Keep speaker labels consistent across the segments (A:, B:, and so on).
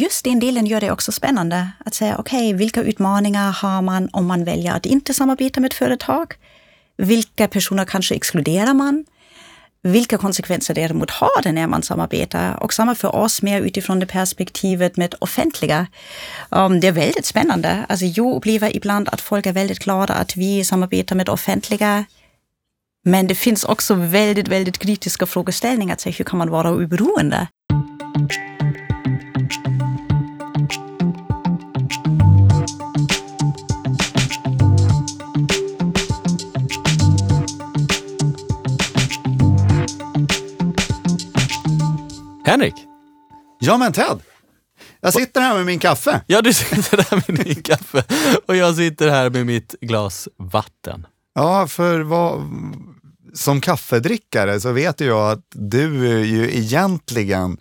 A: just den delen gör det också spännande att säga okej, okay, vilka utmaningar har man om man väljer att inte samarbeta med ett företag? Vilka personer kanske exkluderar man? Vilka konsekvenser däremot har det när man samarbetar? Och samma för oss mer utifrån det perspektivet med offentliga. Um, det är väldigt spännande. Alltså jag upplever ibland att folk är väldigt glada att vi samarbetar med offentliga. Men det finns också väldigt, väldigt kritiska frågeställningar. Alltså hur kan man vara oberoende?
B: Henrik?
C: Ja men Ted! Jag sitter här med min kaffe.
B: Ja, du sitter här med din kaffe och jag sitter här med mitt glas vatten.
C: Ja, för vad, som kaffedrickare så vet jag att du ju egentligen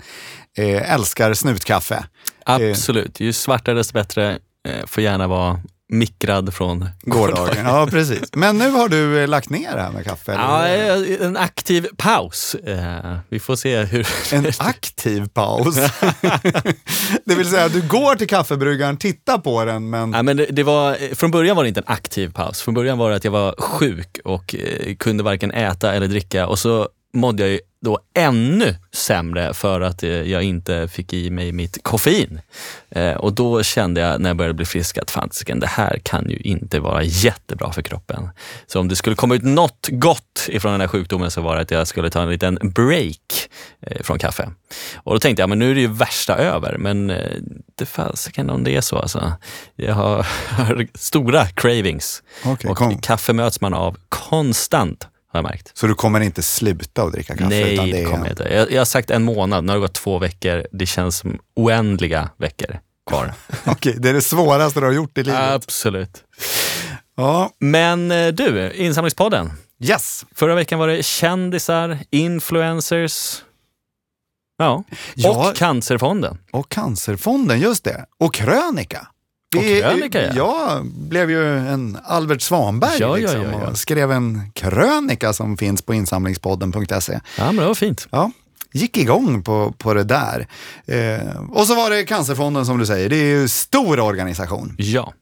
C: eh, älskar snutkaffe.
B: Absolut, ju svartare desto bättre. Eh, får gärna vara mikrad från
C: gårdagen. Ja, precis. Men nu har du eh, lagt ner det här med kaffe?
B: Ja, en aktiv paus. Eh, vi får se hur...
C: En aktiv paus? det vill säga, du går till kaffebryggaren, tittar på den, men...
B: Ja, men det, det, var, från början var det inte en aktiv paus. Från början var det att jag var sjuk och kunde varken äta eller dricka och så mådde jag då ännu sämre för att eh, jag inte fick i mig mitt koffein. Eh, och då kände jag när jag började bli frisk att fasiken, det här kan ju inte vara jättebra för kroppen. Så om det skulle komma ut något gott ifrån den här sjukdomen så var det att jag skulle ta en liten break eh, från kaffe. Och då tänkte jag, men nu är det ju värsta över. Men det fasiken om det är så alltså. Jag har, har stora cravings. Okay, och kom. kaffe möts man av konstant har jag märkt.
C: Så du kommer inte sluta att dricka kaffe?
B: Nej,
C: utan
B: det, kommer jag inte. Jag, jag har sagt en månad, nu har det gått två veckor. Det känns som oändliga veckor kvar.
C: Okej, det är det svåraste du har gjort i livet?
B: Absolut.
C: Ja.
B: Men eh, du, Insamlingspodden.
C: Yes.
B: Förra veckan var det kändisar, influencers, Ja, och Cancerfonden.
C: Och Cancerfonden, just det. Och krönika.
B: Vi, och krönika, ja.
C: Jag blev ju en Albert Svanberg
B: ja,
C: liksom,
B: ja, ja,
C: och skrev en krönika som finns på insamlingspodden.se.
B: Ja, men det var fint.
C: Ja, gick igång på, på det där. Eh, och så var det Cancerfonden som du säger, det är ju stor organisation.
B: Ja.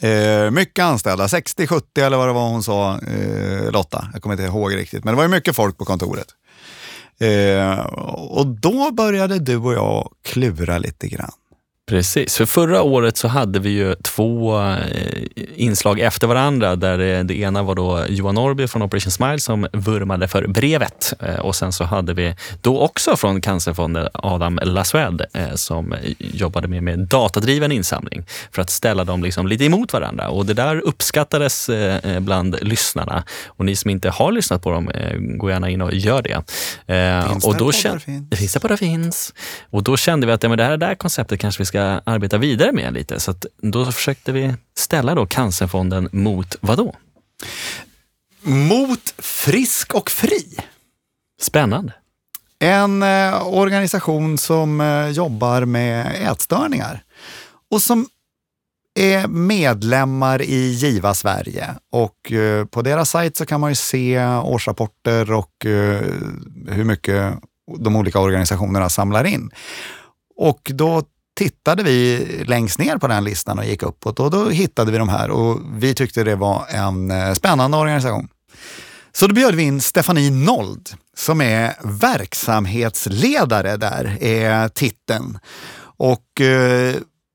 C: Eh, mycket anställda, 60-70 eller vad det var hon sa, eh, Lotta. Jag kommer inte ihåg riktigt, men det var ju mycket folk på kontoret. Eh, och då började du och jag klura lite grann.
B: Precis, för förra året så hade vi ju två eh, inslag efter varandra där det, det ena var då Johan Norrby från Operation Smile som vurmade för brevet eh, och sen så hade vi då också från Cancerfonden Adam Lassued eh, som jobbade med, med datadriven insamling för att ställa dem liksom lite emot varandra och det där uppskattades bland lyssnarna och ni som inte har lyssnat på dem, gå gärna in och gör det.
C: Finns och då det finns.
B: Finns det bara finns. Och då kände vi att ja, men det här, det här konceptet kanske vi ska arbeta vidare med lite. Så då försökte vi ställa då Cancerfonden mot vad då?
C: Mot Frisk och Fri.
B: Spännande.
C: En eh, organisation som eh, jobbar med ätstörningar och som är medlemmar i Giva Sverige och eh, på deras sajt så kan man ju se årsrapporter och eh, hur mycket de olika organisationerna samlar in. Och då tittade vi längst ner på den listan och gick uppåt och då hittade vi de här och vi tyckte det var en eh, spännande organisation. Så då bjöd vi in Stefanie Nold som är verksamhetsledare där, är titeln. Och eh,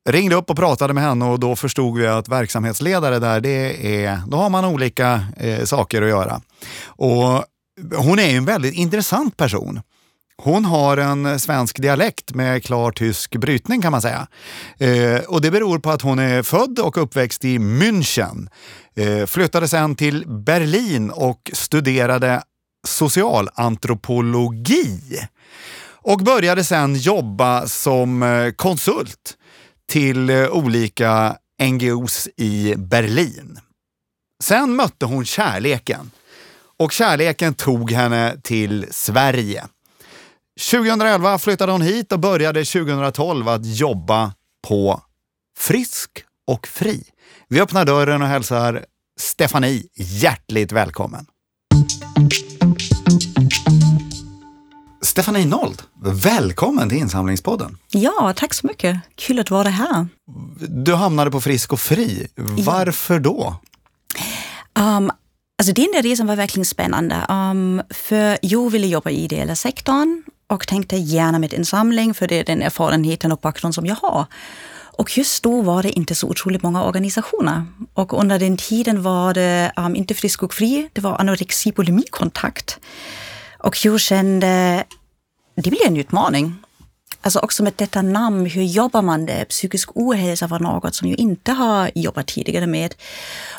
C: ringde upp och pratade med henne och då förstod vi att verksamhetsledare där, det är, då har man olika eh, saker att göra. Och hon är en väldigt intressant person. Hon har en eh, svensk dialekt med klar tysk brytning kan man säga. Eh, och det beror på att hon är född och uppväxt i München. Eh, flyttade sen till Berlin och studerade socialantropologi. Och började sen jobba som eh, konsult till eh, olika NGOs i Berlin. Sen mötte hon kärleken och kärleken tog henne till Sverige. 2011 flyttade hon hit och började 2012 att jobba på Frisk och Fri. Vi öppnar dörren och hälsar Stefanie hjärtligt välkommen. Stefanie Nold, välkommen till Insamlingspodden.
A: Ja, tack så mycket. Kul att vara här.
C: Du hamnade på Frisk och Fri. Varför då?
A: Um, alltså den där resan var verkligen spännande. Um, för jag ville jobba i ideella sektorn och tänkte gärna med insamling för det är den erfarenheten och bakgrund som jag har. Och just då var det inte så otroligt många organisationer. Och under den tiden var det um, inte Frisk och Fri, det var anorexi bulimikontakt. Och jag kände, det blir en utmaning. Alltså också med detta namn, hur jobbar man det? Psykisk ohälsa var något som jag inte har jobbat tidigare med.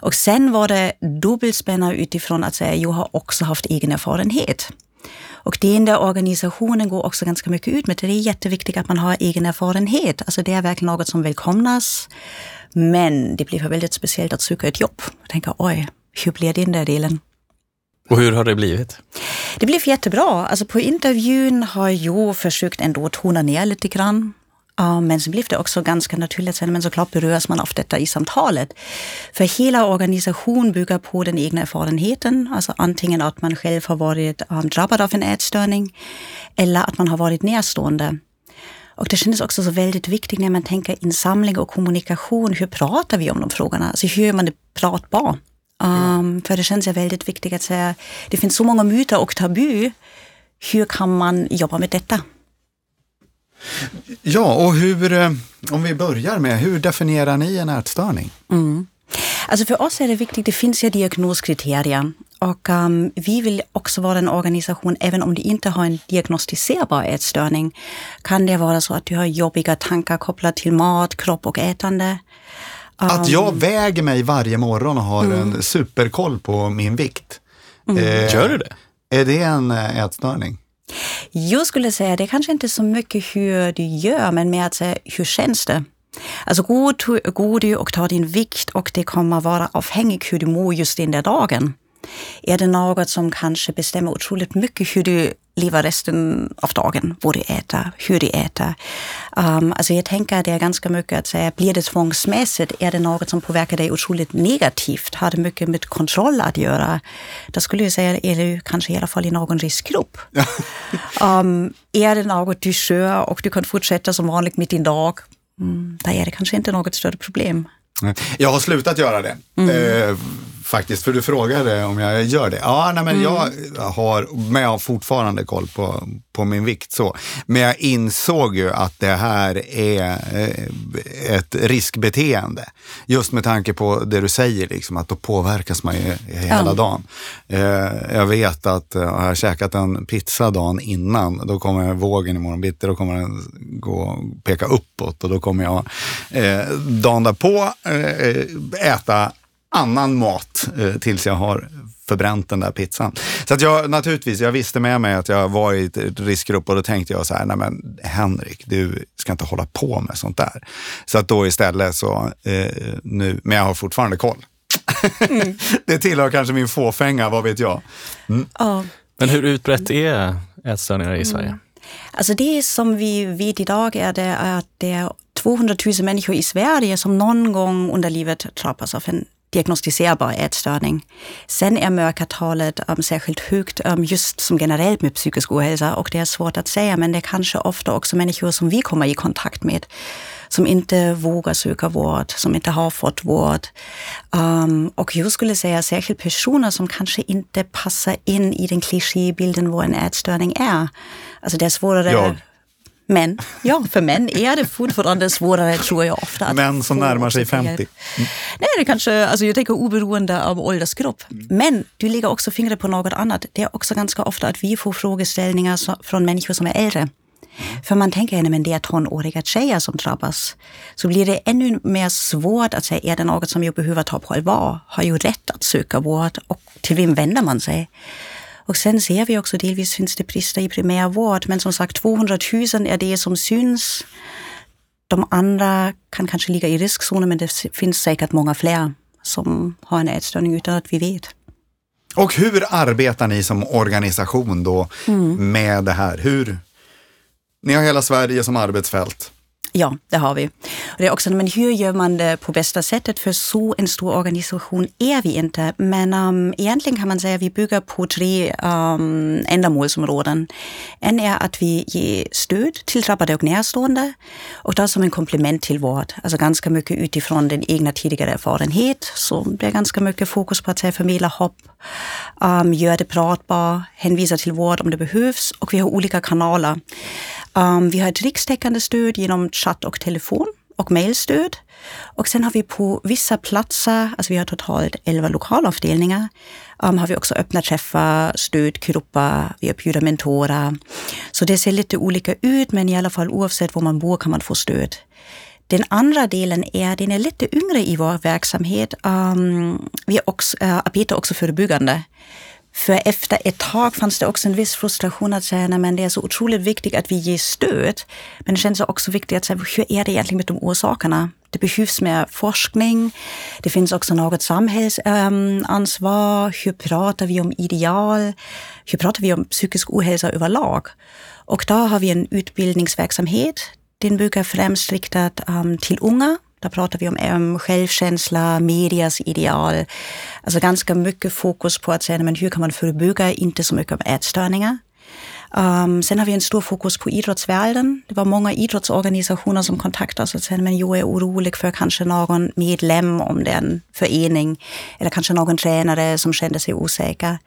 A: Och sen var det dubbelt spännande utifrån att säga, jag har också haft egen erfarenhet. Och den där organisationen går också ganska mycket ut med det. Det är jätteviktigt att man har egen erfarenhet. Alltså det är verkligen något som välkomnas. Men det blir väldigt speciellt att söka ett jobb. Jag tänker, oj, hur blir den där delen?
B: Och hur har det blivit?
A: Det blev jättebra. Alltså på intervjun har jag försökt ändå tona ner lite grann. Men så blev det också ganska naturligt, men såklart berörs man av detta i samtalet. För hela organisationen bygger på den egna erfarenheten, alltså antingen att man själv har varit um, drabbad av en ätstörning eller att man har varit närstående. Och det kändes också så väldigt viktigt när man tänker insamling och kommunikation. Hur pratar vi om de frågorna? Alltså hur är man det pratbar? Um, för det känns väldigt viktigt att säga, det finns så många myter och tabu. Hur kan man jobba med detta?
C: Ja, och hur, eh, om vi börjar med, hur definierar ni en ätstörning?
A: Mm. Alltså för oss är det viktigt, det finns ju diagnoskriterier och um, vi vill också vara en organisation, även om du inte har en diagnostiserbar ätstörning, kan det vara så att du har jobbiga tankar kopplat till mat, kropp och ätande.
C: Att jag um, väger mig varje morgon och har mm. en superkoll på min vikt.
B: Mm. Eh, Gör du det?
C: Är det en eh, ätstörning?
A: Jag skulle säga det kanske inte så mycket hur du gör, men mer att säga hur känns det? Alltså går, går du och tar din vikt och det kommer vara avhängigt hur du mår just den där dagen. Är det något som kanske bestämmer otroligt mycket hur du lever resten av dagen, vad du äter, hur du äter. Um, alltså jag tänker att det är ganska mycket att säga, blir det tvångsmässigt, är det något som påverkar dig otroligt negativt, har det mycket med kontroll att göra, då skulle jag säga, är du kanske i alla fall i någon riskgrupp. um, är det något du kör och du kan fortsätta som vanligt mitt i din dag, mm, då är det kanske inte något större problem.
C: Jag har slutat göra det. Mm. Eh, faktiskt, för du frågade om jag gör det. Ja, nej, men mm. jag har, men jag har fortfarande koll på, på min vikt. så. Men jag insåg ju att det här är eh, ett riskbeteende. Just med tanke på det du säger, liksom, att då påverkas man ju hela ja. dagen. Eh, jag vet att eh, har jag käkat en pizza dagen innan, då kommer vågen imorgon bitti, då kommer den gå peka uppåt och då kommer jag dagen därpå äta annan mat eh, tills jag har förbränt den där pizzan. Så att jag naturligtvis, jag visste med mig att jag var i ett riskgrupp och då tänkte jag så här, nej men Henrik, du ska inte hålla på med sånt där. Så att då istället så, eh, nu, men jag har fortfarande koll. Mm. det tillhör kanske min fåfänga, vad vet jag.
B: Mm. Ja. Men hur utbrett är ätstörningar i Sverige? Mm.
A: Alltså det som vi vet idag är det att det är 200 000 människor i Sverige som någon gång under livet drabbas av en diagnostiserbar ätstörning. Sen är mörkertalet um, särskilt högt um, just som generellt med psykisk ohälsa och det är svårt att säga men det är kanske ofta också människor som vi kommer i kontakt med som inte vågar söka vård, som inte har fått vård. Um, och jag skulle säga särskilt personer som kanske inte passar in i den klichébilden vad en ätstörning är. Alltså det är svårare
C: jag.
A: Men ja, för män är det fortfarande svårare tror jag ofta.
C: Män som närmar sig 50? Mm.
A: Nej, det kanske, alltså jag tänker oberoende av åldersgrupp. Mm. Men du lägger också fingret på något annat. Det är också ganska ofta att vi får frågeställningar från människor som är äldre. För man tänker, men det är tonåriga tjejer som drabbas. Så blir det ännu mer svårt att säga, är det något som jag behöver ta på allvar? Har jag rätt att söka vård? Och till vem vänder man sig? Och sen ser vi också delvis finns det brister i primärvård, men som sagt 200 000 är det som syns. De andra kan kanske ligga i riskzonen, men det finns säkert många fler som har en ätstörning utan att vi vet.
C: Och hur arbetar ni som organisation då mm. med det här? Hur, ni har hela Sverige som arbetsfält.
A: Ja, det har vi. Och det är också, men hur gör man det på bästa sättet? För så en stor organisation är vi inte. Men um, egentligen kan man säga att vi bygger på tre um, ändamålsområden. En är att vi ger stöd till drabbade och närstående och det som en komplement till vård. Alltså ganska mycket utifrån den egna tidigare erfarenhet. Så det är ganska mycket fokus på att säga, förmedla hopp, um, göra det pratbart, hänvisa till vård om det behövs och vi har olika kanaler. Um, vi har ett rikstäckande stöd genom chatt och telefon och mejlstöd. Och sen har vi på vissa platser, alltså vi har totalt 11 lokalavdelningar, um, har vi också öppna träffar, stödgrupper, vi erbjuder mentorer. Så det ser lite olika ut, men i alla fall oavsett var man bor kan man få stöd. Den andra delen är, den är lite yngre i vår verksamhet. Um, vi också, uh, arbetar också förebyggande. För efter ett tag fanns det också en viss frustration att säga, nej men det är så otroligt viktigt att vi ger stöd. Men det känns också viktigt att säga, hur är det egentligen med de orsakerna? Det behövs mer forskning. Det finns också något samhällsansvar. hur pratar vi om ideal? Hur pratar vi om psykisk ohälsa överlag? Och då har vi en utbildningsverksamhet. Den brukar främst riktad um, till unga där pratar vi om um, självkänsla, medias ideal. Alltså ganska mycket fokus på att säga men hur kan man förebygga, inte så mycket om ätstörningar. Um, sen har vi en stor fokus på idrottsvärlden. Det var många idrottsorganisationer som kontaktade oss och sa men jag är orolig för kanske någon medlem om det är en förening eller kanske någon tränare som kände sig osäker.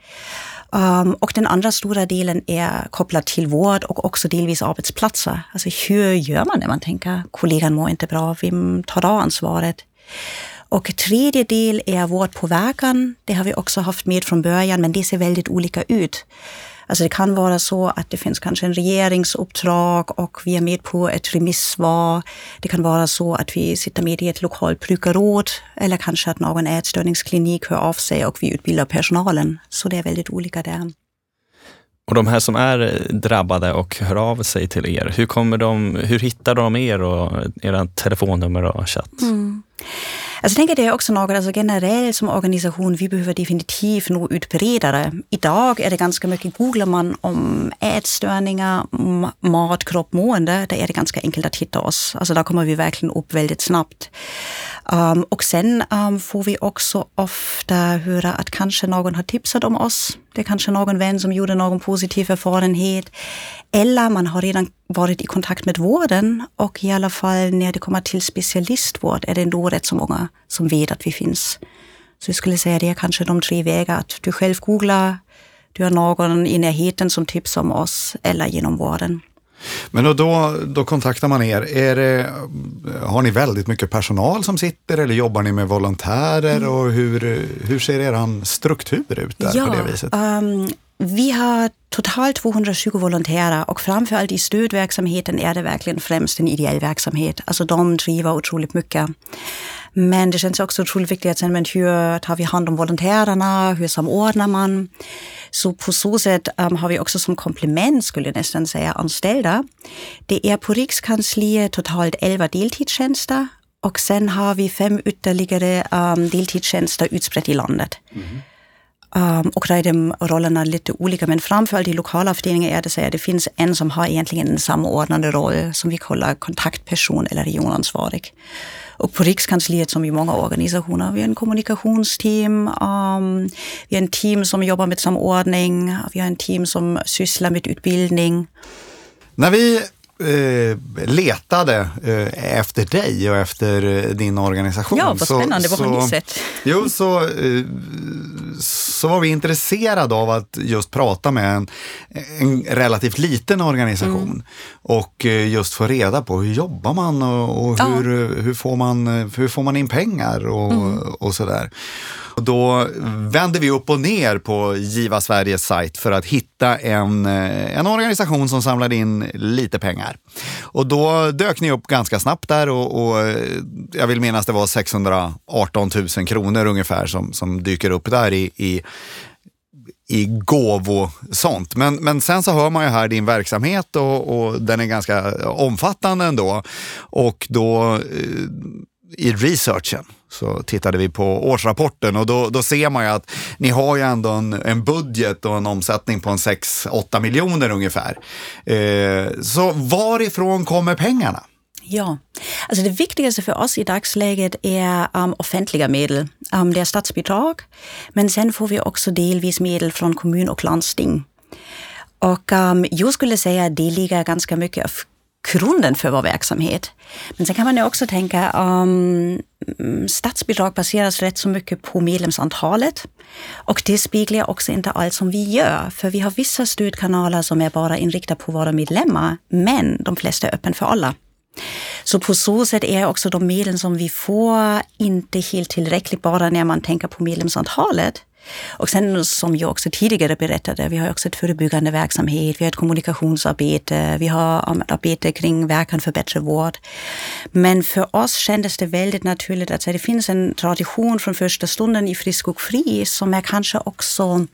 A: Um, och den andra stora delen är kopplad till vård och också delvis arbetsplatser. Alltså hur gör man när man tänker kollegan mår inte bra, vem tar då ansvaret? Och tredje del är vårdpåverkan. Det har vi också haft med från början, men det ser väldigt olika ut. Alltså det kan vara så att det finns kanske en regeringsuppdrag och vi är med på ett remissvar. Det kan vara så att vi sitter med i ett lokalt brukarråd eller kanske att någon ätstörningsklinik hör av sig och vi utbildar personalen. Så det är väldigt olika där.
B: Och de här som är drabbade och hör av sig till er, hur, kommer de, hur hittar de er och era telefonnummer och chatt? Mm.
A: Alltså, jag tänker det är också något, alltså generellt som organisation, vi behöver definitivt nå ut bredare. Idag är det ganska mycket, googlar man om ätstörningar, mat, kropp, mående, där är det ganska enkelt att hitta oss. Alltså där kommer vi verkligen upp väldigt snabbt. Um, och sen um, får vi också ofta höra att kanske någon har tipsat om oss. Det är kanske någon vän som gjorde någon positiv erfarenhet. Eller man har redan varit i kontakt med vården och i alla fall när det kommer till specialistvård är det ändå rätt så många som vet att vi finns. Så jag skulle säga det är kanske de tre vägar, att du själv googlar, du har någon i närheten som tipsar om oss eller genom vården.
C: Men då, då, då kontaktar man er. Är det, har ni väldigt mycket personal som sitter eller jobbar ni med volontärer? Mm. Och hur, hur ser er struktur ut där
A: ja,
C: på det viset?
A: Um, vi har totalt 220 volontärer och framförallt i stödverksamheten är det verkligen främst en ideell verksamhet. Alltså de driver otroligt mycket. Men det känns också otroligt viktigt att säga, men hur tar vi hand om volontärerna? Hur samordnar man? Så på så sätt um, har vi också som komplement, skulle jag nästan säga, anställda. Det är på Rikskansliet totalt 11 deltidstjänster och sen har vi fem ytterligare um, deltidstjänster utspridda i landet. Mm. Um, och där är de rollerna lite olika, men framförallt i lokala avdelningar är det så att det finns en som har egentligen en samordnande roll som vi kallar kontaktperson eller regionansvarig. Och på Rikskansliet som i många organisationer, vi har en kommunikationsteam, um, vi har en team som jobbar med samordning, vi har en team som sysslar med utbildning.
C: När vi eh, letade eh, efter dig och efter eh, din organisation.
A: Ja, vad spännande. Så, vad har ni sett?
C: Jo, så, eh, så var vi intresserade av att just prata med en, en relativt liten organisation mm. och just få reda på hur jobbar man och, och hur, ja. hur, får man, hur får man in pengar och, mm. och sådär. Och då vände vi upp och ner på Giva Sveriges sajt för att hitta en, eh, en organisation som samlade in lite pengar. Och då dök ni upp ganska snabbt där och, och eh, jag vill minnas det var 618 000 kronor ungefär som, som dyker upp där i, i i gåvo sånt. Men, men sen så hör man ju här din verksamhet och, och den är ganska omfattande ändå. Och då eh, i researchen så tittade vi på årsrapporten och då, då ser man ju att ni har ju ändå en, en budget och en omsättning på en 6-8 miljoner ungefär. Eh, så varifrån kommer pengarna?
A: Ja, alltså det viktigaste för oss i dagsläget är um, offentliga medel. Um, det är statsbidrag, men sen får vi också delvis medel från kommun och landsting. Och um, jag skulle säga att det ligger ganska mycket grunden för vår verksamhet. Men sen kan man ju också tänka om um, statsbidrag baseras rätt så mycket på medlemsantalet. Och det speglar också inte allt som vi gör, för vi har vissa stödkanaler som är bara inriktade på våra medlemmar, men de flesta är öppna för alla. Så på så sätt är också de medel som vi får inte helt tillräckligt bara när man tänker på medlemsantalet. Och sen som jag också tidigare berättade, vi har också ett förebyggande verksamhet, vi har ett kommunikationsarbete, vi har ett arbete kring verkan för bättre vård. Men för oss kändes det väldigt naturligt att det finns en tradition från första stunden i Frisk och Fri som är kanske också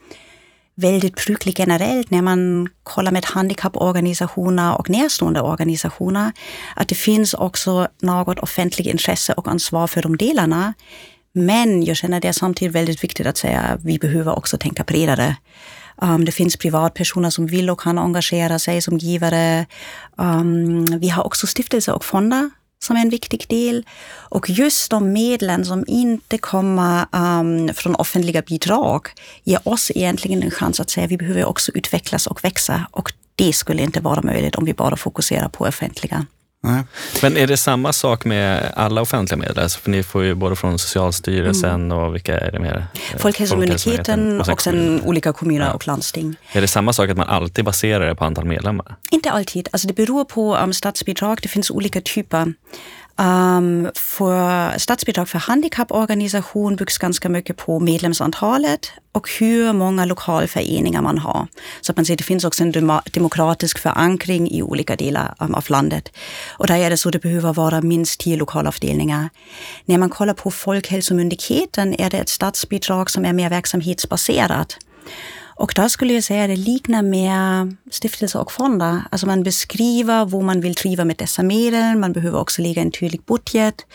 A: väldigt bruklig generellt när man kollar med handikapporganisationer och närstående organisationer, att det finns också något offentligt intresse och ansvar för de delarna. Men jag känner det är samtidigt väldigt viktigt att säga att vi behöver också tänka bredare. Um, det finns privatpersoner som vill och kan engagera sig som givare. Um, vi har också stiftelser och fonder som är en viktig del. Och just de medlen som inte kommer um, från offentliga bidrag ger oss egentligen en chans att säga att vi behöver också utvecklas och växa. Och det skulle inte vara möjligt om vi bara fokuserar på offentliga.
B: Nej. Men är det samma sak med alla offentliga medel? Alltså för ni får ju både från Socialstyrelsen mm. och vilka är det mer?
A: Folkhälsomyndigheten och, och sen olika kommuner ja. och landsting.
B: Är det samma sak att man alltid baserar det på antal medlemmar?
A: Inte alltid. Alltså det beror på um, statsbidrag. Det finns olika typer. Ähm, um, för statsbidrag för handikapporganisation byggs ganska mycket på medlemsantalet och hur många lokalföreningar man har. Så att man ser det finns också en demokratisk förankring i olika delar ähm, av landet. Och där är det så att det behöver vara minst tio lokalavdelningar. När man kollar på Folkhälsomyndigheten är det ett statsbidrag som är mer verksamhetsbaserat. Och där skulle jag säga att det liknar mer stiftelser och fonder. Alltså man beskriver vad man vill driva med dessa medel. Man behöver också lägga en tydlig budget.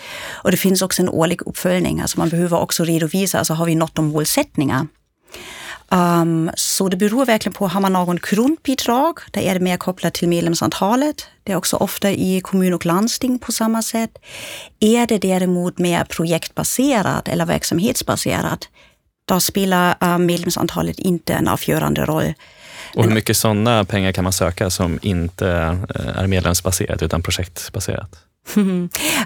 A: Och det finns också en årlig uppföljning. Alltså man behöver också redovisa, alltså har vi nått de målsättningar? Um, så det beror verkligen på, har man någon grundbidrag, där är det mer kopplat till medlemsantalet. Det är också ofta i kommun och landsting på samma sätt. Är det däremot mer projektbaserat eller verksamhetsbaserat, då spelar uh, medlemsantalet inte en avgörande roll.
B: Och hur mycket sådana pengar kan man söka som inte uh, är medlemsbaserat utan projektbaserat?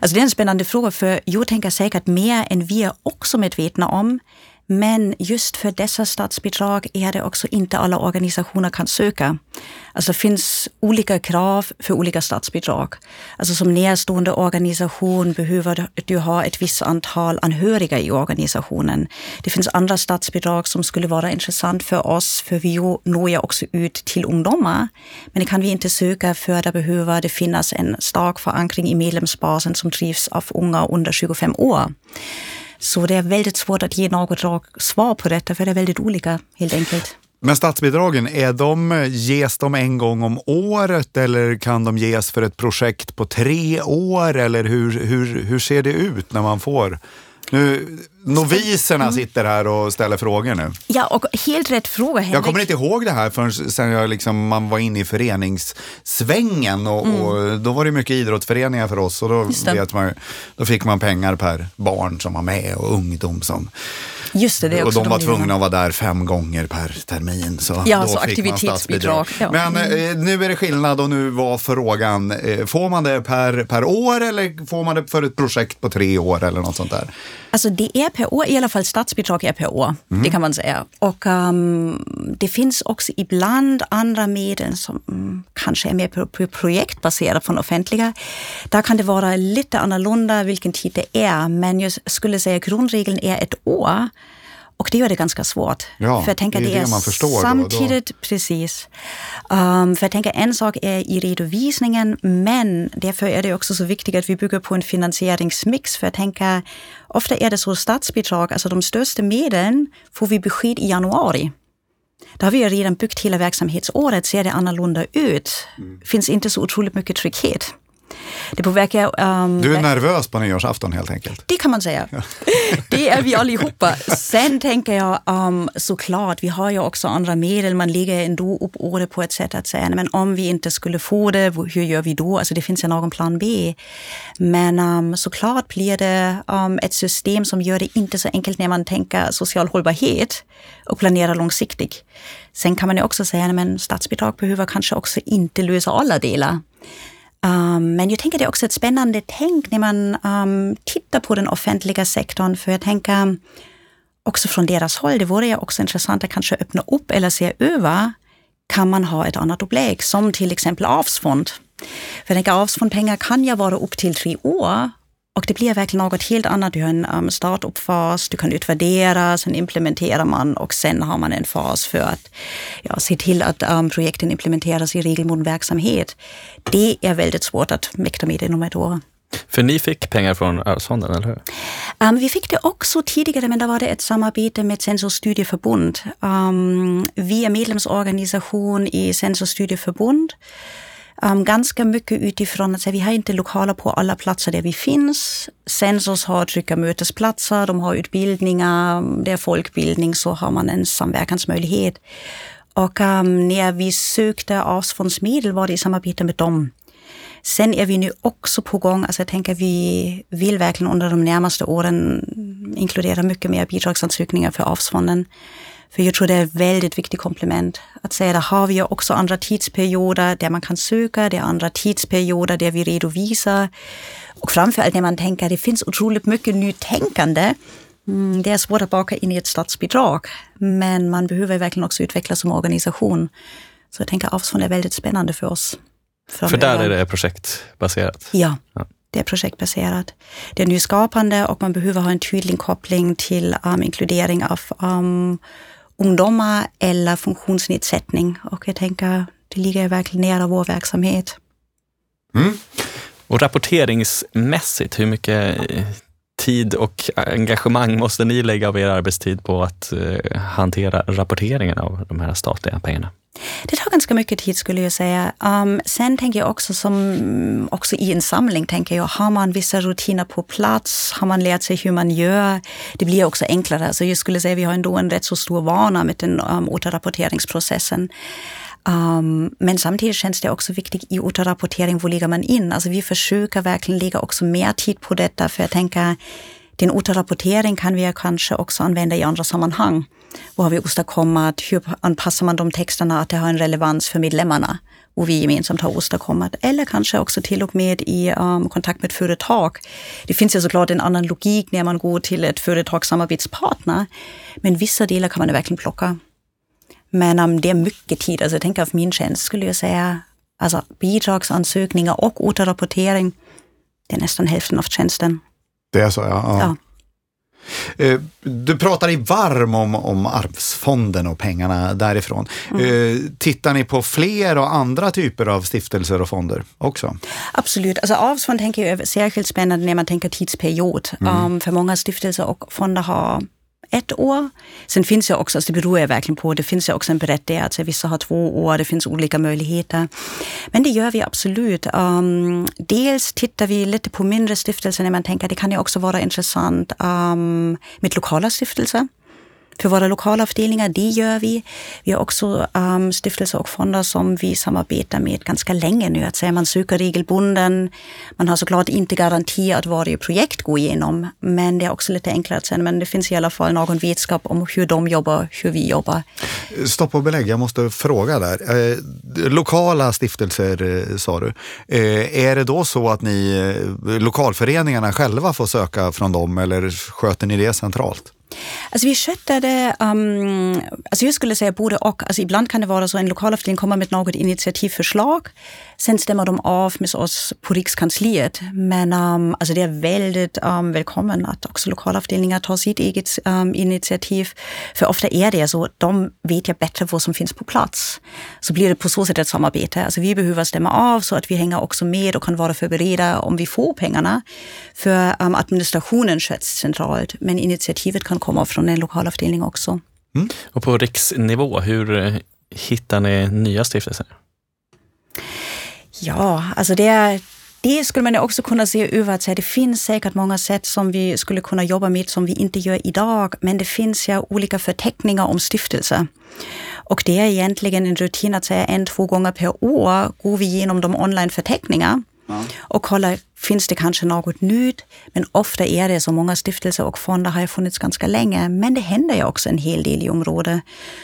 A: alltså det är en spännande fråga för jag tänker säkert mer än vi är också medvetna om. Men just för dessa statsbidrag är det också inte alla organisationer kan söka. Alltså det finns olika krav för olika statsbidrag. Alltså som närstående organisation behöver du ha ett visst antal anhöriga i organisationen. Det finns andra statsbidrag som skulle vara intressant för oss, för vi når ju också ut till ungdomar. Men det kan vi inte söka för det behöver det finnas en stark förankring i medlemsbasen som drivs av unga under 25 år. Så det är väldigt svårt att ge något rakt svar på detta, för det är väldigt olika helt enkelt.
C: Men statsbidragen, är de, ges de en gång om året eller kan de ges för ett projekt på tre år? Eller hur, hur, hur ser det ut när man får nu, noviserna mm. sitter här och ställer frågor nu.
A: Ja, och helt rätt fråga Henrik.
C: Jag kommer inte ihåg det här förrän sen jag liksom, man var inne i föreningssvängen och, mm. och, då var det mycket idrottsföreningar för oss och då, vet man, då fick man pengar per barn som var med och ungdom som
A: Just det, det
C: och de var tvungna att vara där fem gånger per termin. Så
A: ja, då så fick aktivitetsbidrag.
C: Ja. Men eh, nu är det skillnad och nu var frågan, eh, får man det per, per år eller får man det för ett projekt på tre år eller något sånt där?
A: Alltså det är per år, i alla fall statsbidrag är per år, mm. det kan man säga. Och um, det finns också ibland andra medel som um, kanske är mer projektbaserade från offentliga. Där kan det vara lite annorlunda vilken tid det är, men jag skulle säga grundregeln är ett år. Och det gör det ganska svårt.
C: Ja, för jag tänker det är det, det man förstår.
A: Samtidigt, då, då. precis. Um, för jag tänker en sak är i redovisningen, men därför är det också så viktigt att vi bygger på en finansieringsmix. För jag tänker, ofta är det så statsbidrag, alltså de största medlen får vi besked i januari. Då har vi ju redan byggt hela verksamhetsåret, ser det annorlunda ut. Mm. finns inte så otroligt mycket trygghet. Det påverkar... Um,
C: du är nervös på nyårsafton helt enkelt?
A: Det kan man säga. det är vi allihopa. Sen tänker jag um, såklart, vi har ju också andra medel. Man lägger ändå upp året på ett sätt att säga, men om vi inte skulle få det, hur gör vi då? Alltså det finns ju någon plan B. Men um, såklart blir det um, ett system som gör det inte så enkelt när man tänker social hållbarhet och planerar långsiktigt. Sen kan man ju också säga att statsbidrag behöver kanske också inte lösa alla delar. Um, men jag tänker det är också ett spännande tänk när man um, tittar på den offentliga sektorn. För jag tänker också från deras håll, det vore ju också intressant att kanske öppna upp eller se över, kan man ha ett annat upplägg som till exempel avsfond? För jag tänker avsfondpengar kan ju vara upp till tre år och det blir verkligen något helt annat. Du har en um, startup-fas, du kan utvärdera, sen implementerar man och sen har man en fas för att ja, se till att um, projekten implementeras i regelbunden verksamhet. Det är väldigt svårt att mäkta med inom ett år.
B: För ni fick pengar från Arvsfonden, eller hur?
A: Um, vi fick det också tidigare, men då var det ett samarbete med Sensor Studieförbund. Um, vi är medlemsorganisation i Sensor Studieförbund Um, ganska mycket utifrån att vi har inte lokaler på alla platser där vi finns. Sensors har trygga mötesplatser, de har utbildningar, det är folkbildning, så har man en samverkansmöjlighet. Och um, när vi sökte arvsfondsmedel var det i samarbete med dem. Sen är vi nu också på gång, alltså jag tänker vi vill verkligen under de närmaste åren inkludera mycket mer bidragsansökningar för arvsfonden. För jag tror det är ett väldigt viktigt komplement att säga att har vi också andra tidsperioder där man kan söka, det är andra tidsperioder där vi redovisar. Och framförallt när man tänker att det finns otroligt mycket nytänkande. Mm, det är svårt att baka in i ett statsbidrag, men man behöver verkligen också utvecklas som organisation. Så jag tänker att Avsfond är väldigt spännande för oss.
B: För där är det projektbaserat?
A: Ja. ja det är projektbaserat. Det är nyskapande och man behöver ha en tydlig koppling till um, inkludering av um, ungdomar eller funktionsnedsättning. Och jag tänker, det ligger verkligen nära vår verksamhet.
B: Mm. Och rapporteringsmässigt, hur mycket eh, tid och engagemang måste ni lägga av er arbetstid på att eh, hantera rapporteringen av de här statliga pengarna?
A: Det tar ganska mycket tid skulle jag säga. Um, sen tänker jag också som också i en samling tänker jag, har man vissa rutiner på plats, har man lärt sig hur man gör, det blir också enklare. Så jag skulle säga att vi har ändå en rätt så stor vana med den um, återrapporteringsprocessen. Um, men samtidigt känns det också viktigt i återrapportering, var lägger man in? Alltså vi försöker verkligen lägga också mer tid på detta, för jag tänker, den återrapportering kan vi kanske också använda i andra sammanhang. Vad har vi åstadkommit? Hur anpassar man de texterna att det har en relevans för medlemmarna? och vi gemensamt har åstadkommit. Eller kanske också till och med i um, kontakt med företag. Det finns ju såklart en annan logik när man går till ett företagssamarbetspartner. Men vissa delar kan man verkligen plocka. Men um, det är mycket tid. Alltså tänker av min tjänst skulle jag säga, alltså bidragsansökningar och återrapportering, det är nästan hälften av tjänsten.
C: Det är så, ja. ja. ja. Eh, du pratar i varm om, om arvsfonden och pengarna därifrån. Mm. Eh, tittar ni på fler och andra typer av stiftelser och fonder också?
A: Absolut. Alltså arvsfond tänker jag är särskilt spännande när man tänker tidsperiod. Mm. Um, för många stiftelser och fonder har ett år. Sen finns det också, alltså det beror jag verkligen på, det finns ju också en bredd där, alltså vissa har två år, det finns olika möjligheter. Men det gör vi absolut. Um, dels tittar vi lite på mindre stiftelser när man tänker att det kan ju också vara intressant um, med lokala stiftelser för våra lokala avdelningar. Det gör vi. Vi har också um, stiftelser och fonder som vi samarbetar med ganska länge nu. Att säga man söker regelbunden. Man har såklart inte garanti att varje projekt går igenom, men det är också lite enklare att säga, men det finns i alla fall någon vetskap om hur de jobbar, hur vi jobbar.
C: Stopp och belägg, jag måste fråga där. Eh, lokala stiftelser eh, sa du. Eh, är det då så att ni, eh, lokalföreningarna själva får söka från dem eller sköter ni det centralt?
A: Alltså vi skötte det, um, alltså jag skulle säga både och. Alltså ibland kan det vara så att en lokalavdelning kommer med något initiativförslag. Sen stämmer de av med oss på Rikskansliet. Men um, alltså det är väldigt um, välkommen att också lokalavdelningar tar sitt eget um, initiativ. För ofta är det så, de vet ja bättre vad som finns på plats. Så blir det på så sätt ett samarbete. Alltså vi behöver stämma av så att vi hänger också med och kan vara förberedda om vi får pengarna. För um, administrationen sköts centralt, men initiativet kan komma från en lokalavdelning också.
B: Mm. Och på riksnivå, hur eh, hittar ni nya stiftelser?
A: Ja, alltså det är det skulle man också kunna se över att säga, det finns säkert många sätt som vi skulle kunna jobba med som vi inte gör idag, men det finns ja olika förteckningar om stiftelser. Och det är egentligen en rutin att säga en, två gånger per år går vi igenom de online-förteckningar ja. och kollar, finns det kanske något nytt? Men ofta är det så många stiftelser och fonder har ju funnits ganska länge, men det händer ju också en hel del i området.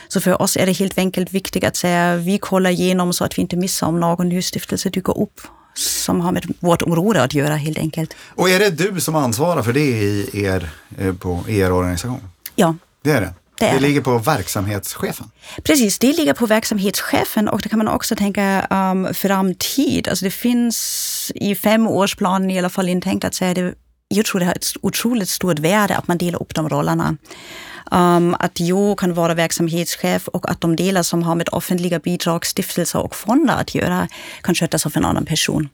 A: Så för oss är det helt enkelt viktigt att säga, vi kollar igenom så att vi inte missar om någon ny stiftelse dyker upp som har med vårt område att göra helt enkelt.
C: Och är det du som ansvarar för det i er, eh, på er organisation?
A: Ja.
C: Det är det? Det, det ligger på verksamhetschefen?
A: Precis, det ligger på verksamhetschefen och det kan man också tänka um, framtid. Alltså det finns i femårsplanen i alla fall intänkt att säga det jag tror det har ett otroligt stort värde att man delar upp de rollerna. Um, att jag kan vara verksamhetschef och att de delar som har med offentliga bidrag, stiftelser och fonder att göra kan skötas av en annan person.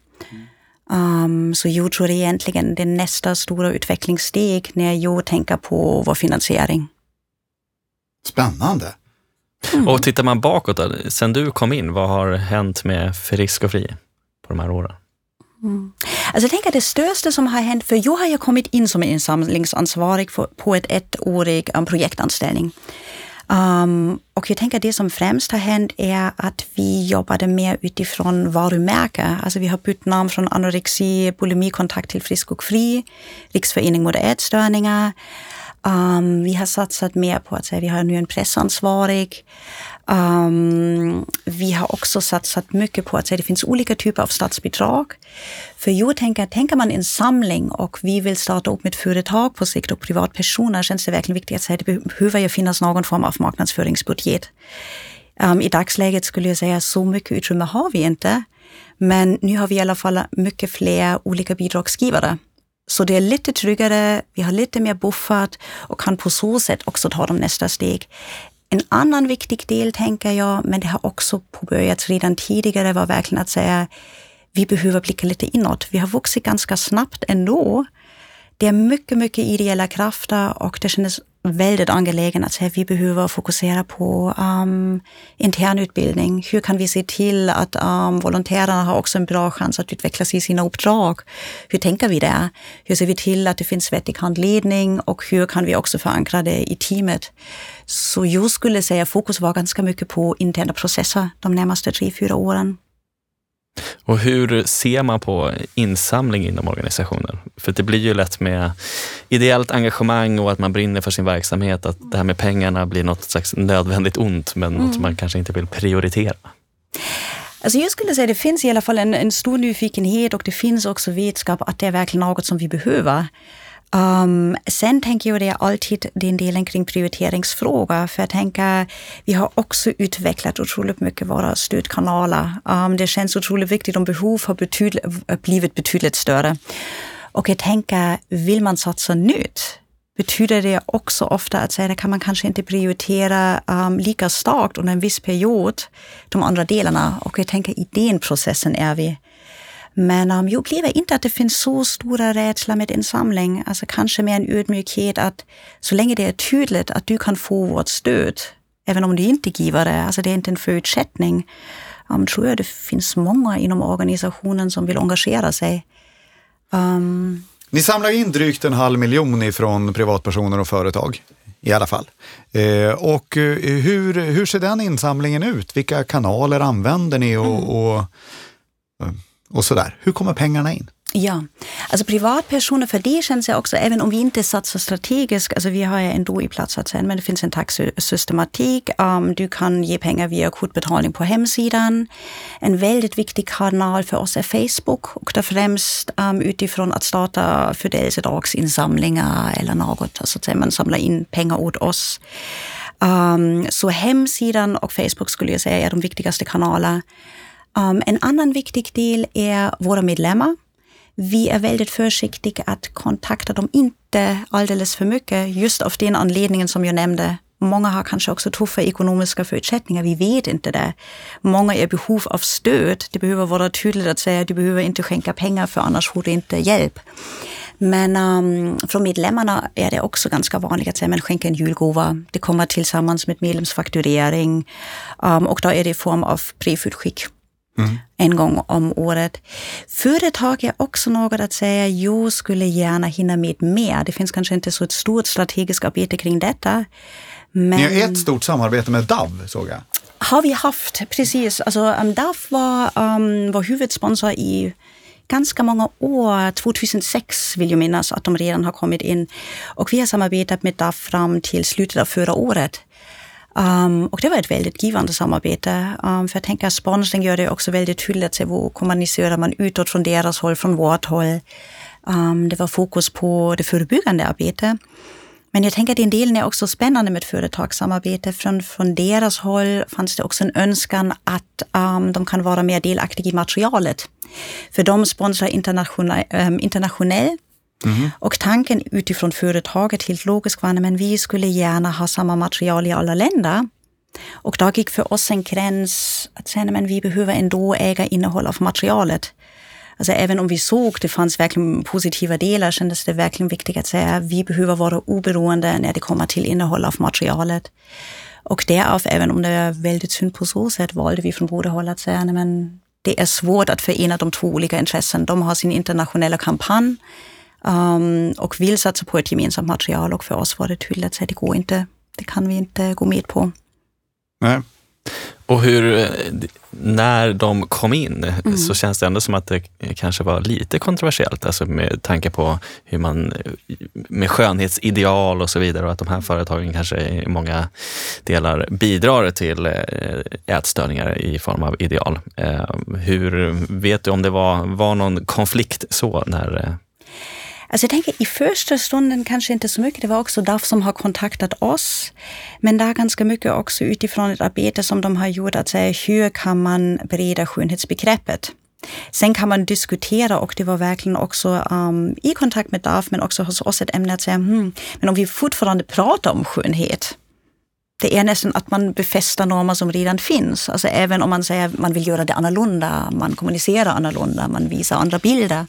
A: Um, så jag tror det är egentligen det nästa stora utvecklingssteg när jag tänker på vår finansiering.
C: Spännande.
B: Mm. Och tittar man bakåt, då, sen du kom in, vad har hänt med Frisk och Fri på de här åren?
A: Mm. Alltså jag tänker att det största som har hänt, för jag har ju kommit in som insamlingsansvarig för, på ett ettårig um, projektanställning. Um, och jag tänker att det som främst har hänt är att vi jobbade mer utifrån varumärke. Alltså vi har bytt namn från anorexi, bulimikontakt till Frisk och Fri, Riksförening mot ätstörningar. Um, vi har satsat mer på att säga, vi har nu en pressansvarig. Um, vi har också satsat mycket på att säga, det finns olika typer av statsbidrag. För jag tänker, tänker man en samling och vi vill starta upp med företag på sikt och privatpersoner känns det verkligen viktigt att säga, det behöver ju finnas någon form av marknadsföringsbudget. Um, I dagsläget skulle jag säga, så mycket utrymme har vi inte. Men nu har vi i alla fall mycket fler olika bidragsgivare så det är lite tryggare, vi har lite mer buffert och kan på så sätt också ta de nästa steg. En annan viktig del tänker jag, men det har också påbörjats redan tidigare, var verkligen att säga vi behöver blicka lite inåt. Vi har vuxit ganska snabbt ändå. Det är mycket, mycket ideella krafter och det kändes väldigt angelägen att säga, vi behöver fokusera på um, internutbildning. Hur kan vi se till att um, volontärerna har också en bra chans att utvecklas i sina uppdrag? Hur tänker vi där? Hur ser vi till att det finns vettig handledning och hur kan vi också förankra det i teamet? Så jag skulle säga fokus var ganska mycket på interna processer de närmaste tre, fyra åren.
B: Och hur ser man på insamling inom organisationen? För det blir ju lätt med ideellt engagemang och att man brinner för sin verksamhet, att det här med pengarna blir något slags nödvändigt ont, men mm. något man kanske inte vill prioritera.
A: Alltså jag skulle säga att det finns i alla fall en, en stor nyfikenhet och det finns också vetskap att det är verkligen något som vi behöver. Um, sen tänker jag det är alltid den delen kring prioriteringsfråga, för jag tänker vi har också utvecklat otroligt mycket våra stödkanaler. Um, det känns otroligt viktigt om behov har betydligt, blivit betydligt större. Och jag tänker, vill man satsa nytt, betyder det också ofta att säga, kan man kanske inte prioritera um, lika starkt under en viss period de andra delarna. Och jag tänker i den processen är vi. Men um, jag upplever inte att det finns så stora rädsla med insamling. Alltså kanske mer en ödmjukhet att så länge det är tydligt att du kan få vårt stöd, även om du inte giver det, alltså det är inte en förutsättning, um, tror jag det finns många inom organisationen som vill engagera sig. Um,
C: Ni samlar in drygt en halv miljon ifrån privatpersoner och företag i alla fall. Eh, och eh, hur, hur ser den insamlingen ut? Vilka kanaler använder ni och, mm. och eh, och sådär. Hur kommer pengarna in?
A: Ja, alltså privatpersoner, för det känns det också, även om vi inte satsar strategiskt, alltså vi har ju ändå i plats att säga, men det finns en taxsystematik, um, du kan ge pengar via kortbetalning på hemsidan. En väldigt viktig kanal för oss är Facebook och det främst um, utifrån att starta födelsedagsinsamlingar eller något, alltså att man samlar in pengar åt oss. Um, så hemsidan och Facebook skulle jag säga är de viktigaste kanalerna. Um, en annan viktig del är våra medlemmar. Vi är väldigt försiktiga att kontakta dem inte alldeles för mycket, just av den anledningen som jag nämnde. Många har kanske också tuffa ekonomiska förutsättningar, vi vet inte det. Många är i behov av stöd, det behöver vara tydligt att säga, du behöver inte skänka pengar för annars får du inte hjälp. Men um, från medlemmarna är det också ganska vanligt att säga, men skänker en julgåva. Det kommer tillsammans med medlemsfakturering um, och då är det i form av brevutskick. Mm. en gång om året. Företag är också något att säga, jag skulle gärna hinna med mer. Det finns kanske inte så ett stort strategiskt arbete kring detta.
C: Men... Ni har ett stort samarbete med DAV såg jag.
A: Har vi haft, precis. Alltså, um, DAV var um, vår huvudsponsor i ganska många år. 2006 vill jag minnas att de redan har kommit in. Och vi har samarbetat med DAF fram till slutet av förra året. Um, och det var ett väldigt givande samarbete. Um, för jag tänker att sponsring gör det också väldigt tydligt hur kommunicerar man utåt från deras håll, från vårt håll. Um, det var fokus på det förebyggande arbetet. Men jag tänker att en del är också spännande med företagssamarbete. Från, från deras håll fanns det också en önskan att um, de kan vara mer delaktiga i materialet. För de sponsrar internationell, um, internationellt Mm. Och tanken utifrån företaget helt logiskt var att vi skulle gärna ha samma material i alla länder. Och då gick för oss en gräns att säga att vi behöver ändå äga innehåll av materialet. Alltså även om vi såg det fanns verkligen positiva delar kändes det verkligen viktigt att säga vi behöver vara oberoende när det kommer till innehåll av materialet. Och därav, även om det är väldigt synd på så sätt, valde vi från båda håll att säga att det är svårt att förena de två olika intressen. De har sin internationella kampanj um, och vill satsa på ett gemensamt material och för oss var det tydligt att säga det går inte, det kan vi inte gå med på.
C: Nej.
B: Och hur, eh, när de kom in mm. så känns det ändå som att det kanske var lite kontroversiellt, alltså med tanke på hur man, med skönhetsideal och så vidare och att de här företagen kanske i många delar bidrar till eh, ätstörningar i form av ideal. Eh, hur, vet du om det var, var någon konflikt så när
A: Alltså jag tänker i första stunden kanske inte så mycket. Det var också DAF som har kontaktat oss. Men det är ganska mycket också utifrån ett arbete som de har gjort att säga hur kan man bereda skönhetsbegreppet? Sen kan man diskutera och det var verkligen också um, i kontakt med DAF men också hos oss ett ämne att säga, hmm, men om vi fortfarande pratar om skönhet, det är nästan att man befäster normer som um redan finns. Alltså även om um man säger att man vill göra det annorlunda, man kommunicerar annorlunda, man visar andra bilder.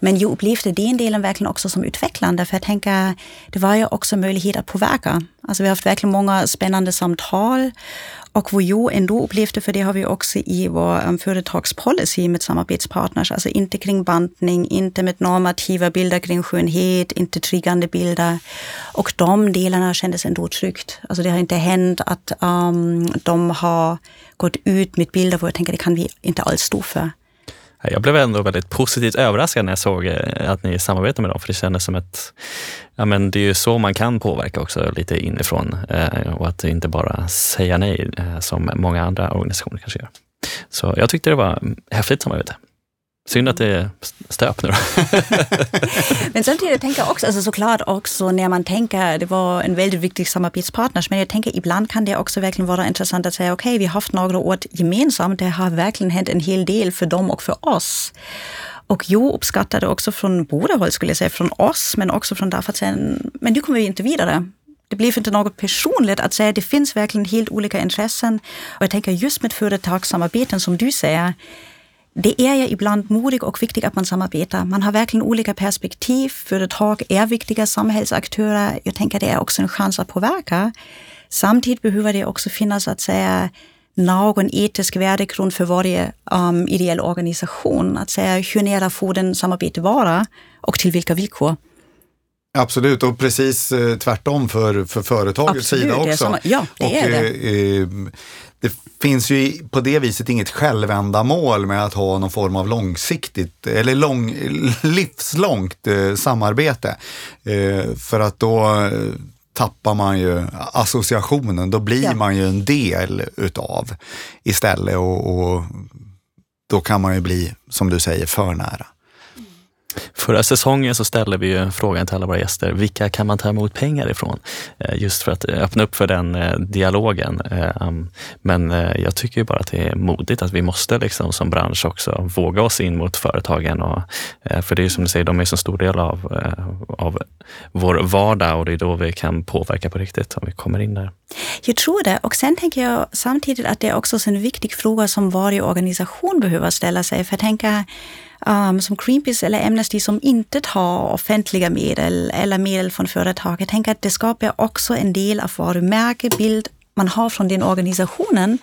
A: Men jag upplevde den delen verkligen också som utvecklande för jag tänker, det var ju också möjlighet att påverka. Alltså vi har haft verkligen många spännande samtal och vad jag ändå upplevde, för det har vi också i vår um, företagspolicy med samarbetspartners, alltså inte kring bantning, inte med normativa bilder kring skönhet, inte triggande bilder. Och de delarna kändes ändå tryggt. Alltså det har inte hänt att um, de har gått ut med bilder hvor jag tänker det kan vi inte alls stå för.
B: Jag blev ändå väldigt positivt överraskad när jag såg eh, att ni samarbetar med dem, för det kändes som ett... Ja, men det är ju så man kan påverka också lite inifrån eh, och att inte bara säga nej eh, som många andra organisationer kanske gör. Så jag tyckte det var häftigt samarbete. Synd att det är stöp nu
A: Men samtidigt tänker jag också, alltså såklart också när man tänker, det var en väldigt viktig samarbetspartner, men jag tänker ibland kan det också verkligen vara intressant att säga, okej, okay, vi har haft några år gemensamt, det har verkligen hänt en hel del för dem och för oss. Och jag uppskattade också från båda håll, skulle jag säga, från oss, men också från därför att säga, men nu kommer vi inte vidare. Det blev inte något personligt att säga, det finns verkligen helt olika intressen. Och jag tänker just med företagssamarbeten som du säger, det är ju ibland modigt och viktigt att man samarbetar. Man har verkligen olika perspektiv. Företag är viktiga samhällsaktörer. Jag tänker det är också en chans att påverka. Samtidigt behöver det också finnas att säga någon etisk värdegrund för varje um, ideell organisation. Att säga hur nära får den samarbete vara och till vilka villkor.
C: Absolut, och precis eh, tvärtom för, för företagets Absolut, sida också. Det
A: samma, ja, och.
C: Eh, eh, det finns ju på det viset inget självändamål med att ha någon form av långsiktigt eller lång, livslångt eh, samarbete. Eh, för att då eh, tappar man ju associationen, då blir ja. man ju en del utav istället och, och då kan man ju bli, som du säger, för nära.
B: Förra säsongen så ställde vi ju frågan till alla våra gäster, vilka kan man ta emot pengar ifrån? Eh, just för att eh, öppna upp för den eh, dialogen. Um, men jag tycker ju bara att det är modigt att vi måste liksom som bransch också våga oss in mot företagen. Och, för det är ju som du säger, de är så stor del av, av vår vardag och det är då vi kan påverka på riktigt om vi kommer in där.
A: Jag tror det. Och sen tänker jag samtidigt att det är också en viktig fråga som varje organisation behöver ställa sig. För jag tänker, um, som Greenpeace eller Amnesty som inte tar offentliga medel eller medel från företag. Jag tänker att det skapar också en del av varumärkebild man har från den organisationen.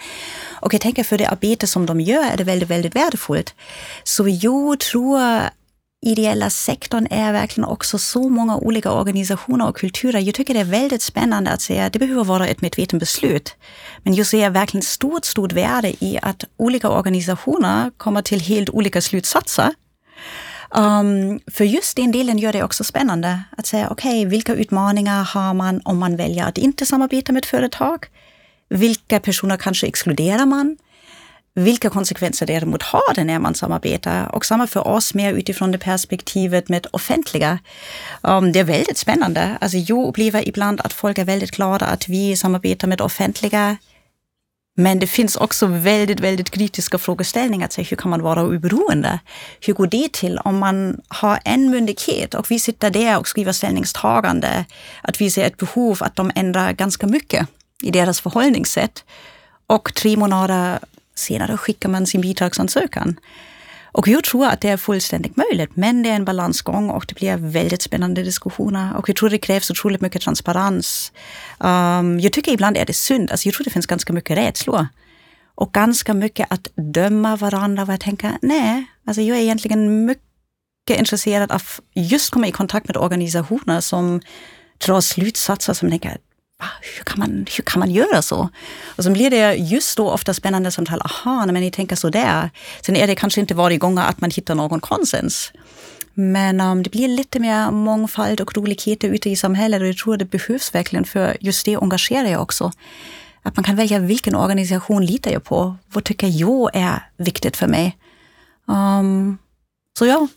A: Och jag tänker för det arbete som de gör är det väldigt, väldigt värdefullt. Så jag tror ideella sektorn är verkligen också så många olika organisationer och kulturer. Jag tycker det är väldigt spännande att säga att det behöver vara ett medvetet beslut. Men jag ser verkligen stort, stort värde i att olika organisationer kommer till helt olika slutsatser. Um, för just den delen gör det också spännande att säga, okej, okay, vilka utmaningar har man om man väljer att inte samarbeta med ett företag? Vilka personer kanske exkluderar man? Vilka konsekvenser däremot har det när man samarbetar? Och samma för oss mer utifrån det perspektivet med offentliga. Um, det är väldigt spännande. Alltså jag upplever ibland att folk är väldigt glada att vi samarbetar med offentliga. Men det finns också väldigt, väldigt kritiska frågeställningar. Alltså hur kan man vara oberoende? Hur går det till om man har en myndighet och vi sitter där och skriver ställningstagande? Att vi ser ett behov att de ändrar ganska mycket i deras förhållningssätt. Och tre månader senare skickar man sin bidragsansökan. Och jag tror att det är fullständigt möjligt, men det är en balansgång och det blir väldigt spännande diskussioner. Och jag tror det krävs otroligt mycket transparens. Um, jag tycker ibland är det synd, alltså jag tror det finns ganska mycket rädslor. Och ganska mycket att döma varandra och tänka nej, alltså jag är egentligen mycket intresserad av just komma i kontakt med organisationer som drar slutsatser som tänker, hur kan, man, hur kan man göra så? Och så blir det just då ofta spännande samtal. Aha, men ni tänker så där. Sen är det kanske inte varje gång att man hittar någon konsens. Men um, det blir lite mer mångfald och roligheter ute i samhället och jag tror det behövs verkligen för just det engagerar jag också. Att man kan välja vilken organisation litar jag på? Vad tycker jag är viktigt för mig? Um, så ja.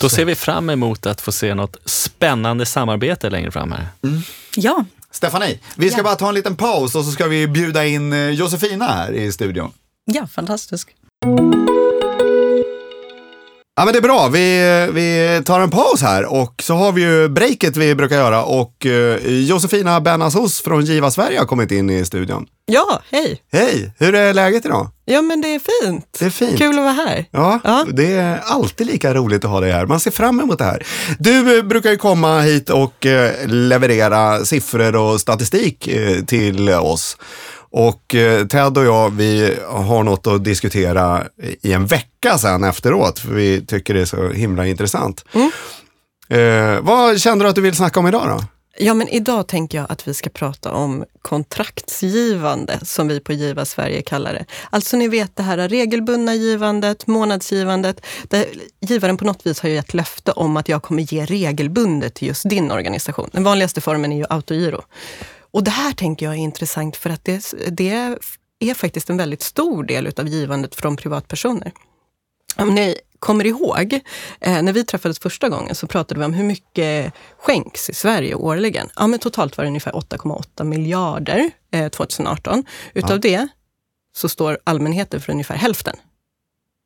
B: Då ser vi fram emot att få se något spännande samarbete längre fram här.
A: Mm. Ja,
C: Stefanie, vi ska ja. bara ta en liten paus och så ska vi bjuda in eh, Josefina här i studion.
A: Ja, fantastiskt.
C: Ja men det är bra, vi, vi tar en paus här och så har vi ju breaket vi brukar göra och uh, Josefina Benasos från Giva Sverige har kommit in i studion.
D: Ja, hej!
C: Hej! Hur är läget idag?
D: Ja men det är fint.
C: Det är fint.
D: Kul att vara här.
C: Ja, ja, det är alltid lika roligt att ha dig här. Man ser fram emot det här. Du uh, brukar ju komma hit och uh, leverera siffror och statistik till oss. Och eh, Ted och jag, vi har något att diskutera i en vecka sen efteråt, för vi tycker det är så himla intressant. Mm. Eh, vad känner du att du vill snacka om idag då?
D: Ja, men idag tänker jag att vi ska prata om kontraktsgivande, som vi på Giva Sverige kallar det. Alltså ni vet det här regelbundna givandet, månadsgivandet, där givaren på något vis har ju ett löfte om att jag kommer ge regelbundet till just din organisation. Den vanligaste formen är ju autogiro. Och det här tänker jag är intressant för att det, det är faktiskt en väldigt stor del av givandet från privatpersoner. Om ni kommer ihåg, eh, när vi träffades första gången så pratade vi om hur mycket skänks i Sverige årligen. Ja, men totalt var det ungefär 8,8 miljarder eh, 2018. Utav ja. det så står allmänheten för ungefär hälften.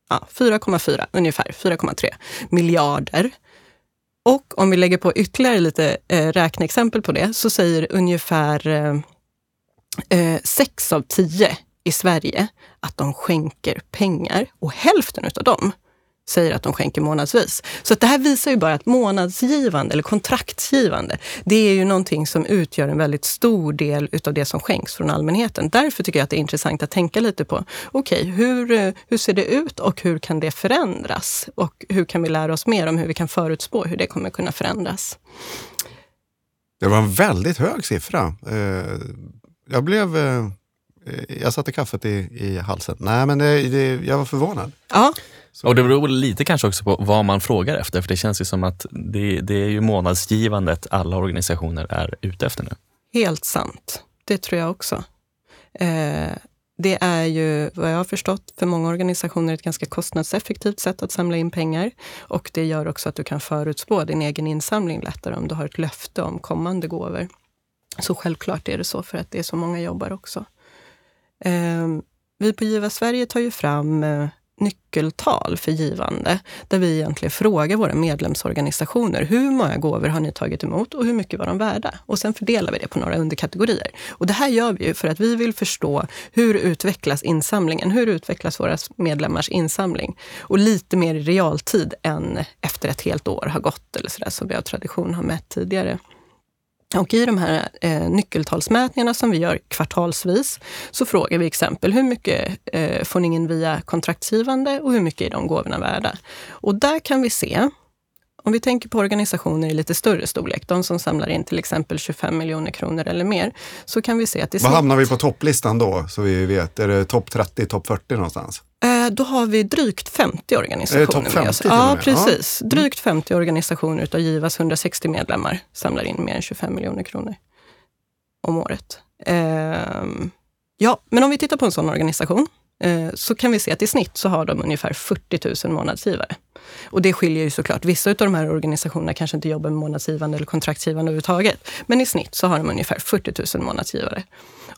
D: Ja, 4,4, ungefär 4,3 miljarder. Och om vi lägger på ytterligare lite eh, räkneexempel på det så säger ungefär eh, eh sex av tio i Sverige att de skänker pengar och hälften av dem säger att de skänker månadsvis. Så det här visar ju bara att månadsgivande eller kontraktsgivande, det är ju någonting som utgör en väldigt stor del utav det som skänks från allmänheten. Därför tycker jag att det är intressant att tänka lite på, okej, okay, hur, hur ser det ut och hur kan det förändras? Och hur kan vi lära oss mer om hur vi kan förutspå hur det kommer kunna förändras?
C: Det var en väldigt hög siffra. Eh, jag blev eh, jag satte kaffet i, i halsen. Nej, men det, det, jag var förvånad.
D: Ja.
B: Så. Och det beror lite kanske också på vad man frågar efter, för det känns ju som att det, det är ju månadsgivandet alla organisationer är ute efter nu.
D: Helt sant. Det tror jag också. Eh, det är ju, vad jag har förstått, för många organisationer ett ganska kostnadseffektivt sätt att samla in pengar. Och det gör också att du kan förutspå din egen insamling lättare om du har ett löfte om kommande gåvor. Så självklart är det så för att det är så många jobbar också. Eh, vi på Giva Sverige tar ju fram eh, nyckeltal för givande, där vi egentligen frågar våra medlemsorganisationer, hur många gåvor har ni tagit emot och hur mycket var de värda? Och sen fördelar vi det på några underkategorier. Och det här gör vi ju för att vi vill förstå hur utvecklas insamlingen? Hur utvecklas våra medlemmars insamling? Och lite mer i realtid än efter ett helt år har gått eller sådär som vi av tradition har mätt tidigare. Och i de här eh, nyckeltalsmätningarna som vi gör kvartalsvis så frågar vi exempel hur mycket eh, får ni in via kontraktsgivande och hur mycket är de gåvorna värda? Och där kan vi se, om vi tänker på organisationer i lite större storlek, de som samlar in till exempel 25 miljoner kronor eller mer, så kan vi se att i
C: Vad hamnar vi på topplistan då? Så vi vet, är det topp 30, topp 40 någonstans?
D: Eh, då har vi drygt 50 organisationer med
C: 50
D: oss.
C: till och
D: Ja,
C: med?
D: precis. Drygt 50 organisationer utav Givas 160 medlemmar samlar in mer än 25 miljoner kronor om året. Ehm, ja, men om vi tittar på en sån organisation eh, så kan vi se att i snitt så har de ungefär 40 000 månadsgivare. Och det skiljer ju såklart. Vissa av de här organisationerna kanske inte jobbar med månadsgivande eller kontraktsgivande överhuvudtaget. Men i snitt så har de ungefär 40 000 månadsgivare.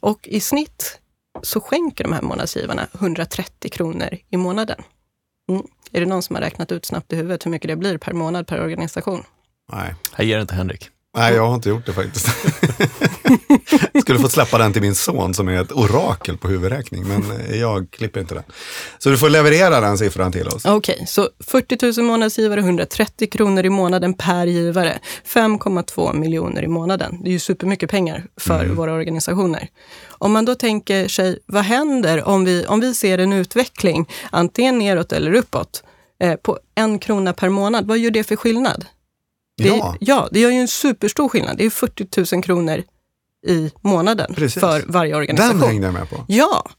D: Och i snitt så skänker de här månadsgivarna 130 kronor i månaden. Mm. Är det någon som har räknat ut snabbt i huvudet hur mycket det blir per månad per organisation?
C: Nej.
B: Jag ger det till Henrik.
C: Nej, jag har inte gjort det faktiskt. Skulle fått släppa den till min son som är ett orakel på huvudräkning, men eh, jag klipper inte den. Så du får leverera den siffran till oss.
D: Okej, så 40 000 månadsgivare, 130 kronor i månaden per givare. 5,2 miljoner i månaden. Det är ju supermycket pengar för våra organisationer. Om man då tänker sig, vad händer om vi, om vi ser en utveckling, antingen neråt eller uppåt, eh, på en krona per månad, vad gör det för skillnad? Det,
C: Ja.
D: ja, det gör ju en superstor skillnad. Det är 40 000 kronor i månaden
C: Precis.
D: för varje organisation.
C: Den hängde jag med på.
D: Ja,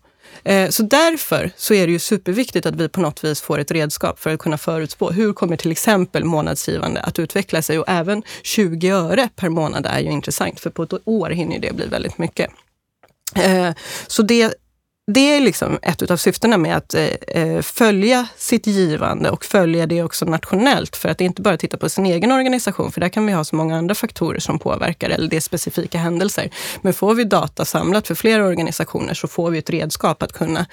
D: eh, så därför så är det ju superviktigt att vi på något vis får ett redskap för att kunna förutspå hur kommer till exempel månadsgivande att utveckla sig och även 20 öre per månad är ju intressant för på ett år hinner det bli väldigt mycket. Eh, Så det, det är liksom ett av syftena med att eh, eh, följa sitt givande och följa det också nationellt. För att inte bara titta på sin egen organisation, för där kan vi ha så många andra faktorer som påverkar, eller det är specifika händelser. Men får vi data samlat för flera organisationer så får vi ett redskap att kunna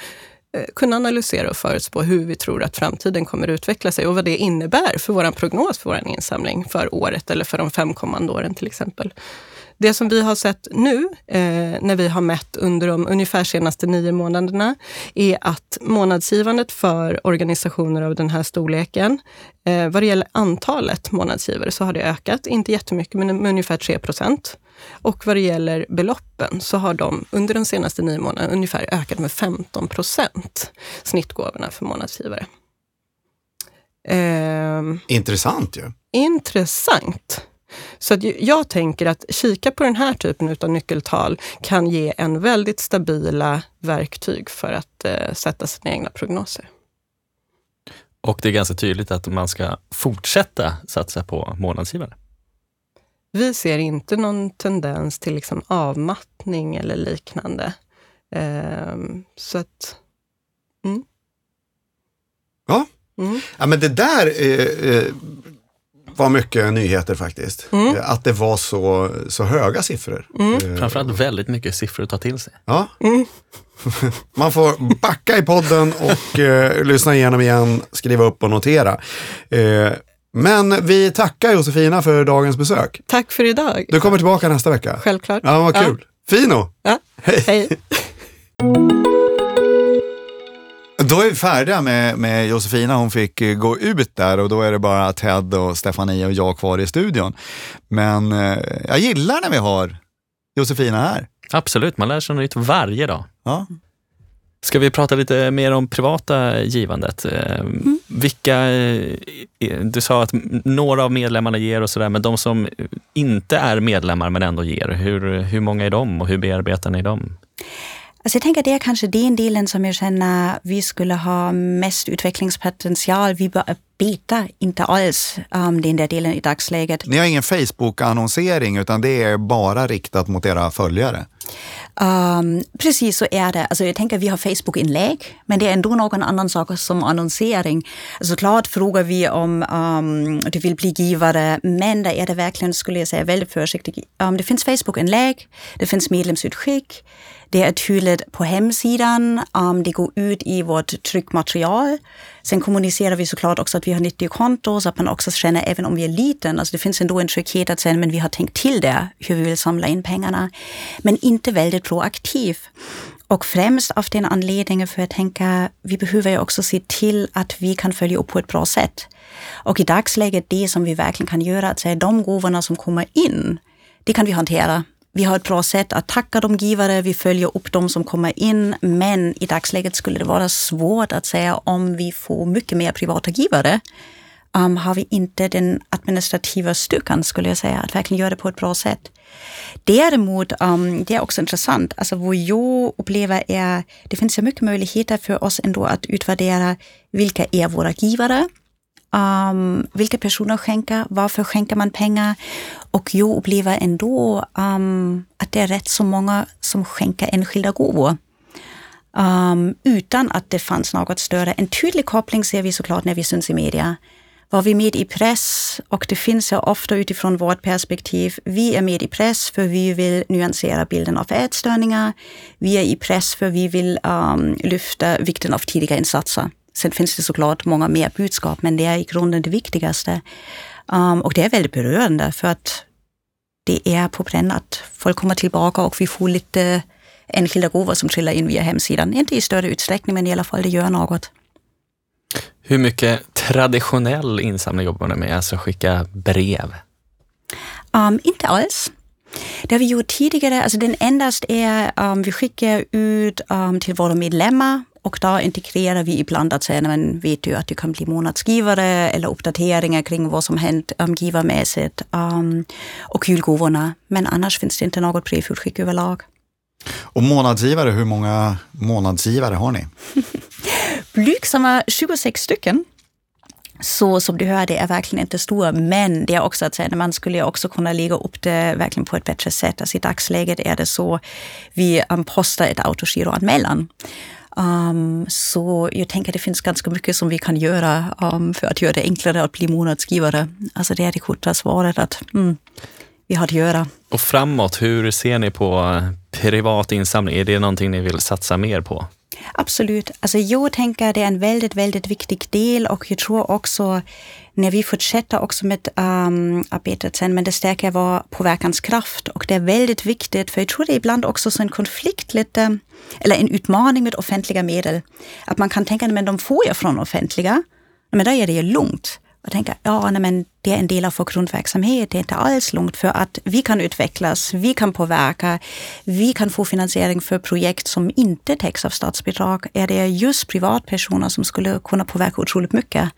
D: eh, kunna analysera och förutspå hur vi tror att framtiden kommer utveckla sig och vad det innebär för vår prognos för vår insamling för året eller för de fem kommande åren till exempel. Det som vi har sett nu, eh, när vi har mätt under de ungefär senaste nio månaderna, är att månadsgivandet för organisationer av den här storleken, eh, vad det gäller antalet månadsgivare så har det ökat, inte jättemycket, men med ungefär 3 procent. Och vad det gäller beloppen så har de under de senaste nio månaderna ungefär ökat med 15 procent, snittgåvorna för månadsgivare. Ehm,
C: Intressant ju.
D: Intressant. Så jag tänker att kika på den här typen av nyckeltal kan ge en väldigt stabila verktyg för att eh, sätta sina egna prognoser.
B: Och det är ganska tydligt att man ska fortsätta satsa på månadsgivare.
D: Vi ser inte någon tendens till liksom avmattning eller liknande. Ehm, så att... Mm.
C: Ja.
D: Mm.
C: Ja, men det där eh, eh, var mycket nyheter faktiskt.
D: Mm.
C: Eh, Att det var så, så höga siffror. Eh,
B: Framförallt väldigt mycket siffror att ta till sig.
C: Ja.
D: Mm.
C: Man får backa i podden och eh, lyssna igenom igen, skriva upp och notera. Eh, men vi tackar Josefina för dagens besök.
D: Tack för idag.
C: Du kommer tillbaka nästa vecka.
D: Självklart.
C: Ja, vad kul. Fino!
D: Ja.
C: Hej!
D: Hej.
C: Då är vi färdiga med, med Josefina. Hon fick eh, gå ut där och då är det bara Ted och Stefania och jag kvar i studion. Men eh, jag gillar när vi har Josefina här.
B: Absolut, man lär sig något nytt varje dag.
C: Ja.
B: Ska vi prata lite mer om privata givandet? Eh, Vilka, eh, du sa att några av medlemmarna ger och sådär, men de som inte är medlemmar men ändå ger, hur, hur många är de och hur bearbetar ni dem?
A: Alltså jag tänker att det är kanske den delen som jag känner vi skulle ha mest utvecklingspotential. Vi bearbetar inte alls um, den där delen i dagsläget.
C: Ni har ingen Facebook-annonsering utan det är bara riktat mot era följare.
A: Um, precis så är det. Alltså jag tänker vi har Facebook-inlägg, men det är ändå någon annan sak som annonsering. Alltså klart frågar vi om um, du vill bli givare, men där är det verkligen, skulle jag säga, väldigt försiktigt. Um, det finns Facebook-inlägg, det finns medlemsutskick, det är tydligt på hemsidan, um, det går ut i vårt tryckmaterial. Sen kommunicerar vi såklart också att vi har 90 konto så att man också känner, även om vi är liten, alltså det finns ändå en trygghet att säga, men vi har tänkt till det, hur vi vill samla in pengarna. Men inte väldigt proaktiv. Och främst av den anledningen för att tänka, vi behöver ju också se till att vi kan följa upp på ett bra sätt. Och i dagsläget, det som vi verkligen kan göra, att säga de gåvorna som kommer in, det kan vi hantera. Vi har ett bra sätt att tacka de givare, vi följer upp de som kommer in, men i dagsläget skulle det vara svårt att säga om vi får mycket mer privata givare. Um, har vi inte den administrativa styrkan, skulle jag säga, att verkligen göra det på ett bra sätt. Däremot, um, det är också intressant, alltså vad jag upplever är, det finns så mycket möjligheter för oss ändå att utvärdera vilka är våra givare, um, vilka personer skänker, varför skänker man pengar? Och jag upplever ändå um, att det är rätt så många som skänker enskilda gåvor. Um, utan att det fanns något större. En tydlig koppling ser vi såklart när vi syns i media. Var vi med i press och det finns ju ofta utifrån vårt perspektiv. Vi är med i press för vi vill nyansera bilden av ätstörningar. Vi är i press för vi vill um, lyfta vikten av tidiga insatser. Sen finns det såklart många mer budskap, men det är i grunden det viktigaste. Um, och det är väldigt berörande för att det är på pränt att folk kommer tillbaka och vi får lite enskilda gåvor som trillar in via hemsidan. Inte i större utsträckning, men i alla fall det gör något.
B: Hur mycket traditionell insamling jobbar ni med, alltså skicka brev?
A: Um, inte alls. Det har vi gjort tidigare, alltså den endast är, um, vi skickar ut um, till våra medlemmar och då integrerar vi ibland att säga, man vet ju att du kan bli månadsgivare eller uppdateringar kring vad som hänt um, givarmässigt um, och julgåvorna. Men annars finns det inte något brevutskick överlag.
C: Och månadsgivare, hur många månadsgivare har ni?
A: Blygsamma 26 stycken. Så som du hör, det är verkligen inte stora, men det är också att säga, man skulle också kunna lägga upp det verkligen på ett bättre sätt. Alltså I dagsläget är det så, vi um, postar ett autogiroanmälan. Um, så jag tänker att det finns ganska mycket som vi kan göra um, för att göra det enklare att bli månadsgivare. Alltså det är det korta svaret att mm, vi har att göra.
B: Och framåt, hur ser ni på eh, privat insamling? Är det någonting ni vill satsa mer på?
A: Absolut. Alltså jag tänker att det är en väldigt, väldigt viktig del och jag tror också när vi fortsätter också med um, arbetet sen, men det stärker vår påverkanskraft och det är väldigt viktigt, för jag tror det är ibland också så en konflikt lite, eller en utmaning med offentliga medel. Att man kan tänka, men de får jag från offentliga, men då är det ju lugnt och tänka, ja, nej, men det är en del av vår grundverksamhet, det är inte alls lugnt för att vi kan utvecklas, vi kan påverka, vi kan få finansiering för projekt som inte täcks av statsbidrag. Är det just privatpersoner som skulle kunna påverka otroligt mycket.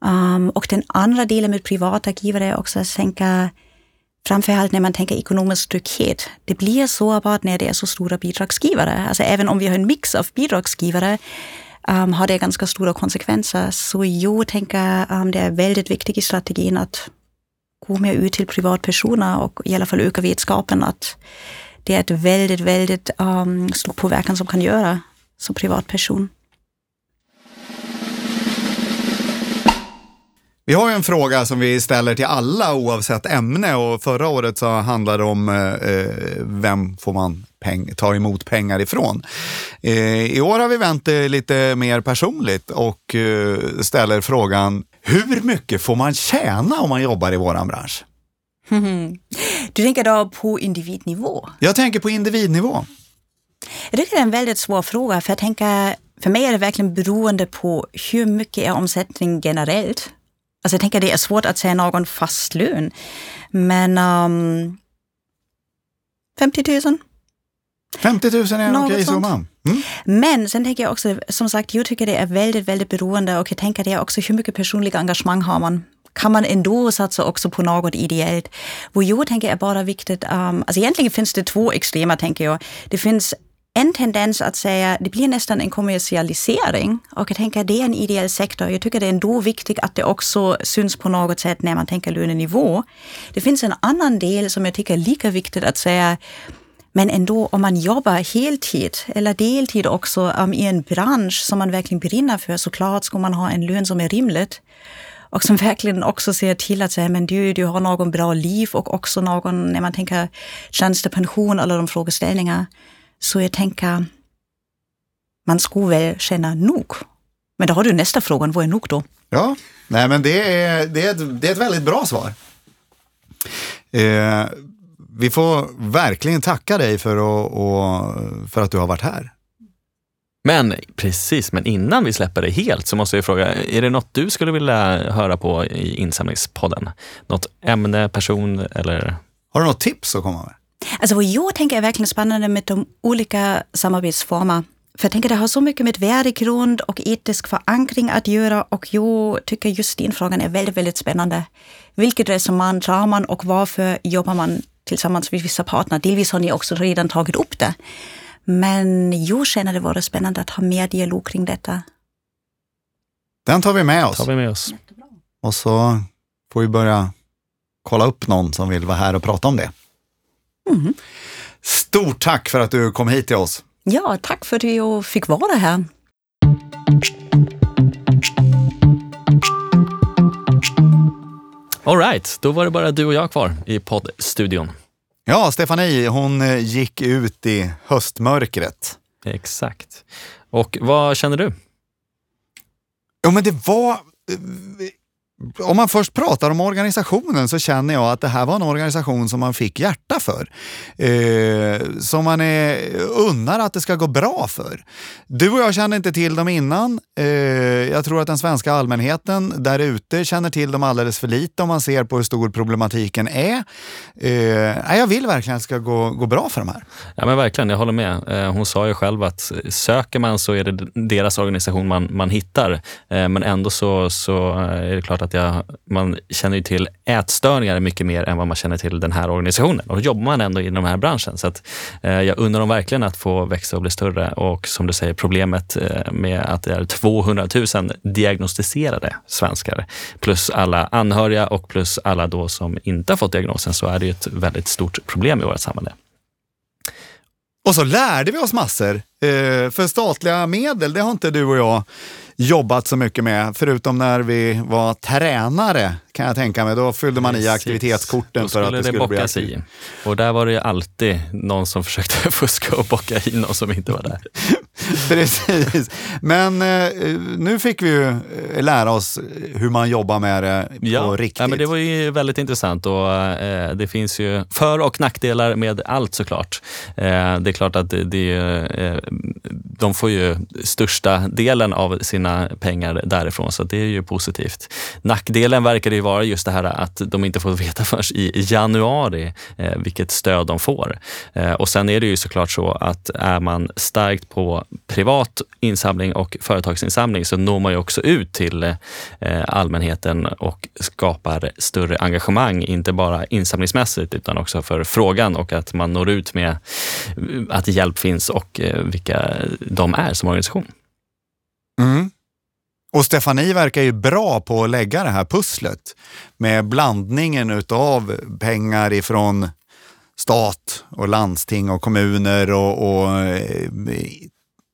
A: Um, och den andra delen med privata givare är också att tänka, framförallt när man tänker ekonomisk trygghet. Det blir sårbart när det är så stora bidragsgivare. Alltså även om vi har en mix av bidragsgivare um, har det ganska stora konsekvenser. Så jag tänker um, det är väldigt viktigt i strategin att gå mer ut till privatpersoner och i alla fall öka vetskapen att det är ett väldigt, väldigt um, stor påverkan som kan göra som privatperson.
C: Vi har ju en fråga som vi ställer till alla oavsett ämne och förra året så handlade det om eh, vem får man peng, ta emot pengar ifrån. Eh, I år har vi vänt det lite mer personligt och eh, ställer frågan hur mycket får man tjäna om man jobbar i våran bransch?
A: Du tänker då på individnivå?
C: Jag tänker på individnivå.
A: Jag tycker det är en väldigt svår fråga för jag tänker för mig är det verkligen beroende på hur mycket är omsättning generellt Alltså jag tänker det är svårt att säga någon fast lön. Men um, 50 000.
C: 50 000 är en okej summa.
A: Mm. Men sen tänker jag också, som sagt, jag tycker det är väldigt, väldigt beroende och jag tänker det är också hur mycket personliga engagemang har man kan man ändå satsa också på något ideellt. Vad jag tänker är bara viktigt, um, alltså egentligen finns det två extrema tänker jag. Det finns en tendens att säga det blir nästan en kommersialisering och jag tänker det är en ideell sektor. Jag tycker det är ändå viktigt att det också syns på något sätt när man tänker lönenivå. Det finns en annan del som jag tycker är lika viktigt att säga men ändå om man jobbar heltid eller deltid också um, i en bransch som man verkligen brinner för, såklart ska man ha en lön som är rimligt och som verkligen också ser till att säga, men du, du har någon bra liv och också någon, när man tänker tjänstepension eller de frågeställningar. Så jag tänker, man skulle väl känna nog. Men då har du nästa fråga, vad är nog då?
C: Ja, nej men det är, det är, ett, det är ett väldigt bra svar. Eh, vi får verkligen tacka dig för, att, och, för att du har varit här.
B: Men precis, men innan vi släpper dig helt så måste jag fråga, är det något du skulle vilja höra på i insamlingspodden? Något ämne, person eller
C: Har du något tips att komma med?
A: Alltså vad jag tänker är verkligen spännande med de olika samarbetsformer. För jag tänker det har så mycket med värdegrund och etisk förankring att göra och jag tycker just den frågan är väldigt, väldigt spännande. Vilket resonemang drar man och varför jobbar man tillsammans med vissa partner? Delvis har ni också redan tagit upp det. Men jag känner det vore spännande att ha mer dialog kring detta.
C: Den tar vi med oss.
B: tar vi med oss.
C: Och så får vi börja kolla upp någon som vill vara här och prata om det.
A: Mhm.
C: Stort tack för att du kom hit till oss.
A: Ja, tack för att jag fick vara här.
B: Alright, då var det bara du och jag kvar i poddstudion.
C: Ja, Stefanie, hon eh, gick ut i höstmörkret.
B: Exakt. Och vad känner du?
C: Ja, men det var... Om man först pratar om organisationen så känner jag att det här var en organisation som man fick hjärta för. Eh, som man är, unnar att det ska gå bra för. Du och jag kände inte till dem innan. Eh, jag tror att den svenska allmänheten där ute känner till dem alldeles för lite om man ser på hur stor problematiken är. Eh, jag vill verkligen att det ska gå, gå bra för de här.
B: Ja men verkligen, jag håller med. Eh, Hon sa ju själv att söker man så är det deras organisation man, man hittar. Eh, Men ändå så, så är det klart att jag, man känner ju till ätstörningar mycket mer än vad man känner till den här organisationen. Och då jobbar man ändå i den här branschen. Så att, eh, jag undrar dem verkligen att få växa och bli större. Och som du säger, problemet eh, med att det är 200 000 diagnostiserade svenskar plus alla anhöriga och plus alla då som inte har fått diagnosen så är det ju ett väldigt stort problem i vårt samhälle.
C: Och så lärde vi oss massor. Eh, för statliga medel, det har inte du och jag jobbat så mycket med, förutom när vi var tränare kan jag tänka mig. Då fyllde man i
B: Precis.
C: aktivitetskorten
B: Då
C: för att det skulle bli
B: bockas
C: aktiv.
B: i. Och där var det ju alltid någon som försökte fuska och bocka i någon som inte var där.
C: Precis. Men eh, nu fick vi ju eh, lära oss hur man jobbar med det på riktigt.
B: Ja, men det var ju väldigt intressant och eh, det finns ju för och nackdelar med allt såklart. Eh, det är klart att det, det, eh, de får ju största delen av sina pengar därifrån så det är ju positivt. Nackdelen verkar ju vara just det här att de inte får veta förrän i januari eh, vilket stöd de får. Och sen är det ju såklart så att är man starkt på privat insamling och företagsinsamling så når man ju också ut till eh, allmänheten och skapar större engagemang, inte bara insamlingsmässigt utan också för frågan och att man når ut med eh, att hjälp finns och eh, vilka de är som organisation.
C: Mm. Och Stefanie verkar ju bra på att lägga det här pusslet med blandningen utav pengar ifrån stat och landsting och kommuner och, och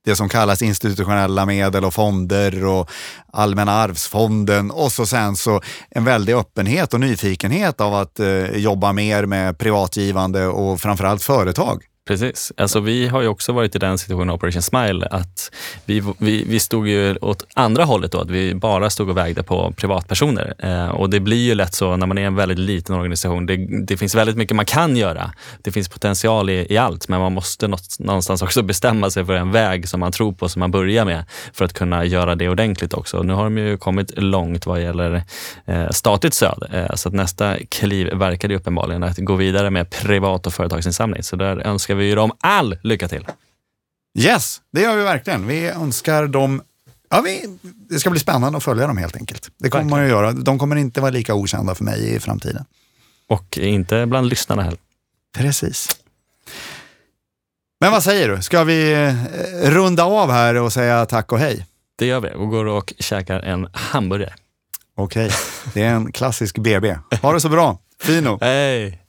C: det som kallas institutionella medel och fonder och Allmänna arvsfonden och så sen så en väldig öppenhet och nyfikenhet av att eh, jobba mer med privatgivande och framförallt företag.
B: Precis. Alltså, vi har ju också varit i den situationen, Operation Smile, att vi, vi, vi stod ju åt andra hållet då, att vi bara stod och vägde på privatpersoner. Eh, och det blir ju lätt så när man är en väldigt liten organisation. Det, det finns väldigt mycket man kan göra. Det finns potential i, i allt, men man måste något, någonstans också bestämma sig för en väg som man tror på, som man börjar med, för att kunna göra det ordentligt också. Nu har de ju kommit långt vad gäller eh, statligt stöd, eh, så att nästa kliv verkar det uppenbarligen att gå vidare med privat och företagsinsamling. Så där önskar vi ju dem all lycka till.
C: Yes, det gör vi verkligen. Vi önskar dem Ja, vi, det ska bli spännande att följa dem helt enkelt. Det kommer man ju göra. De kommer inte vara lika okända för mig i framtiden.
B: Och inte bland lyssnarna heller.
C: Precis. Men vad säger du? Ska vi eh, runda av här och säga tack och hej?
B: Det gör vi och går och käkar en hamburgare.
C: Okej, det är en klassisk BB. Ha det så bra. Fino.
B: Hej!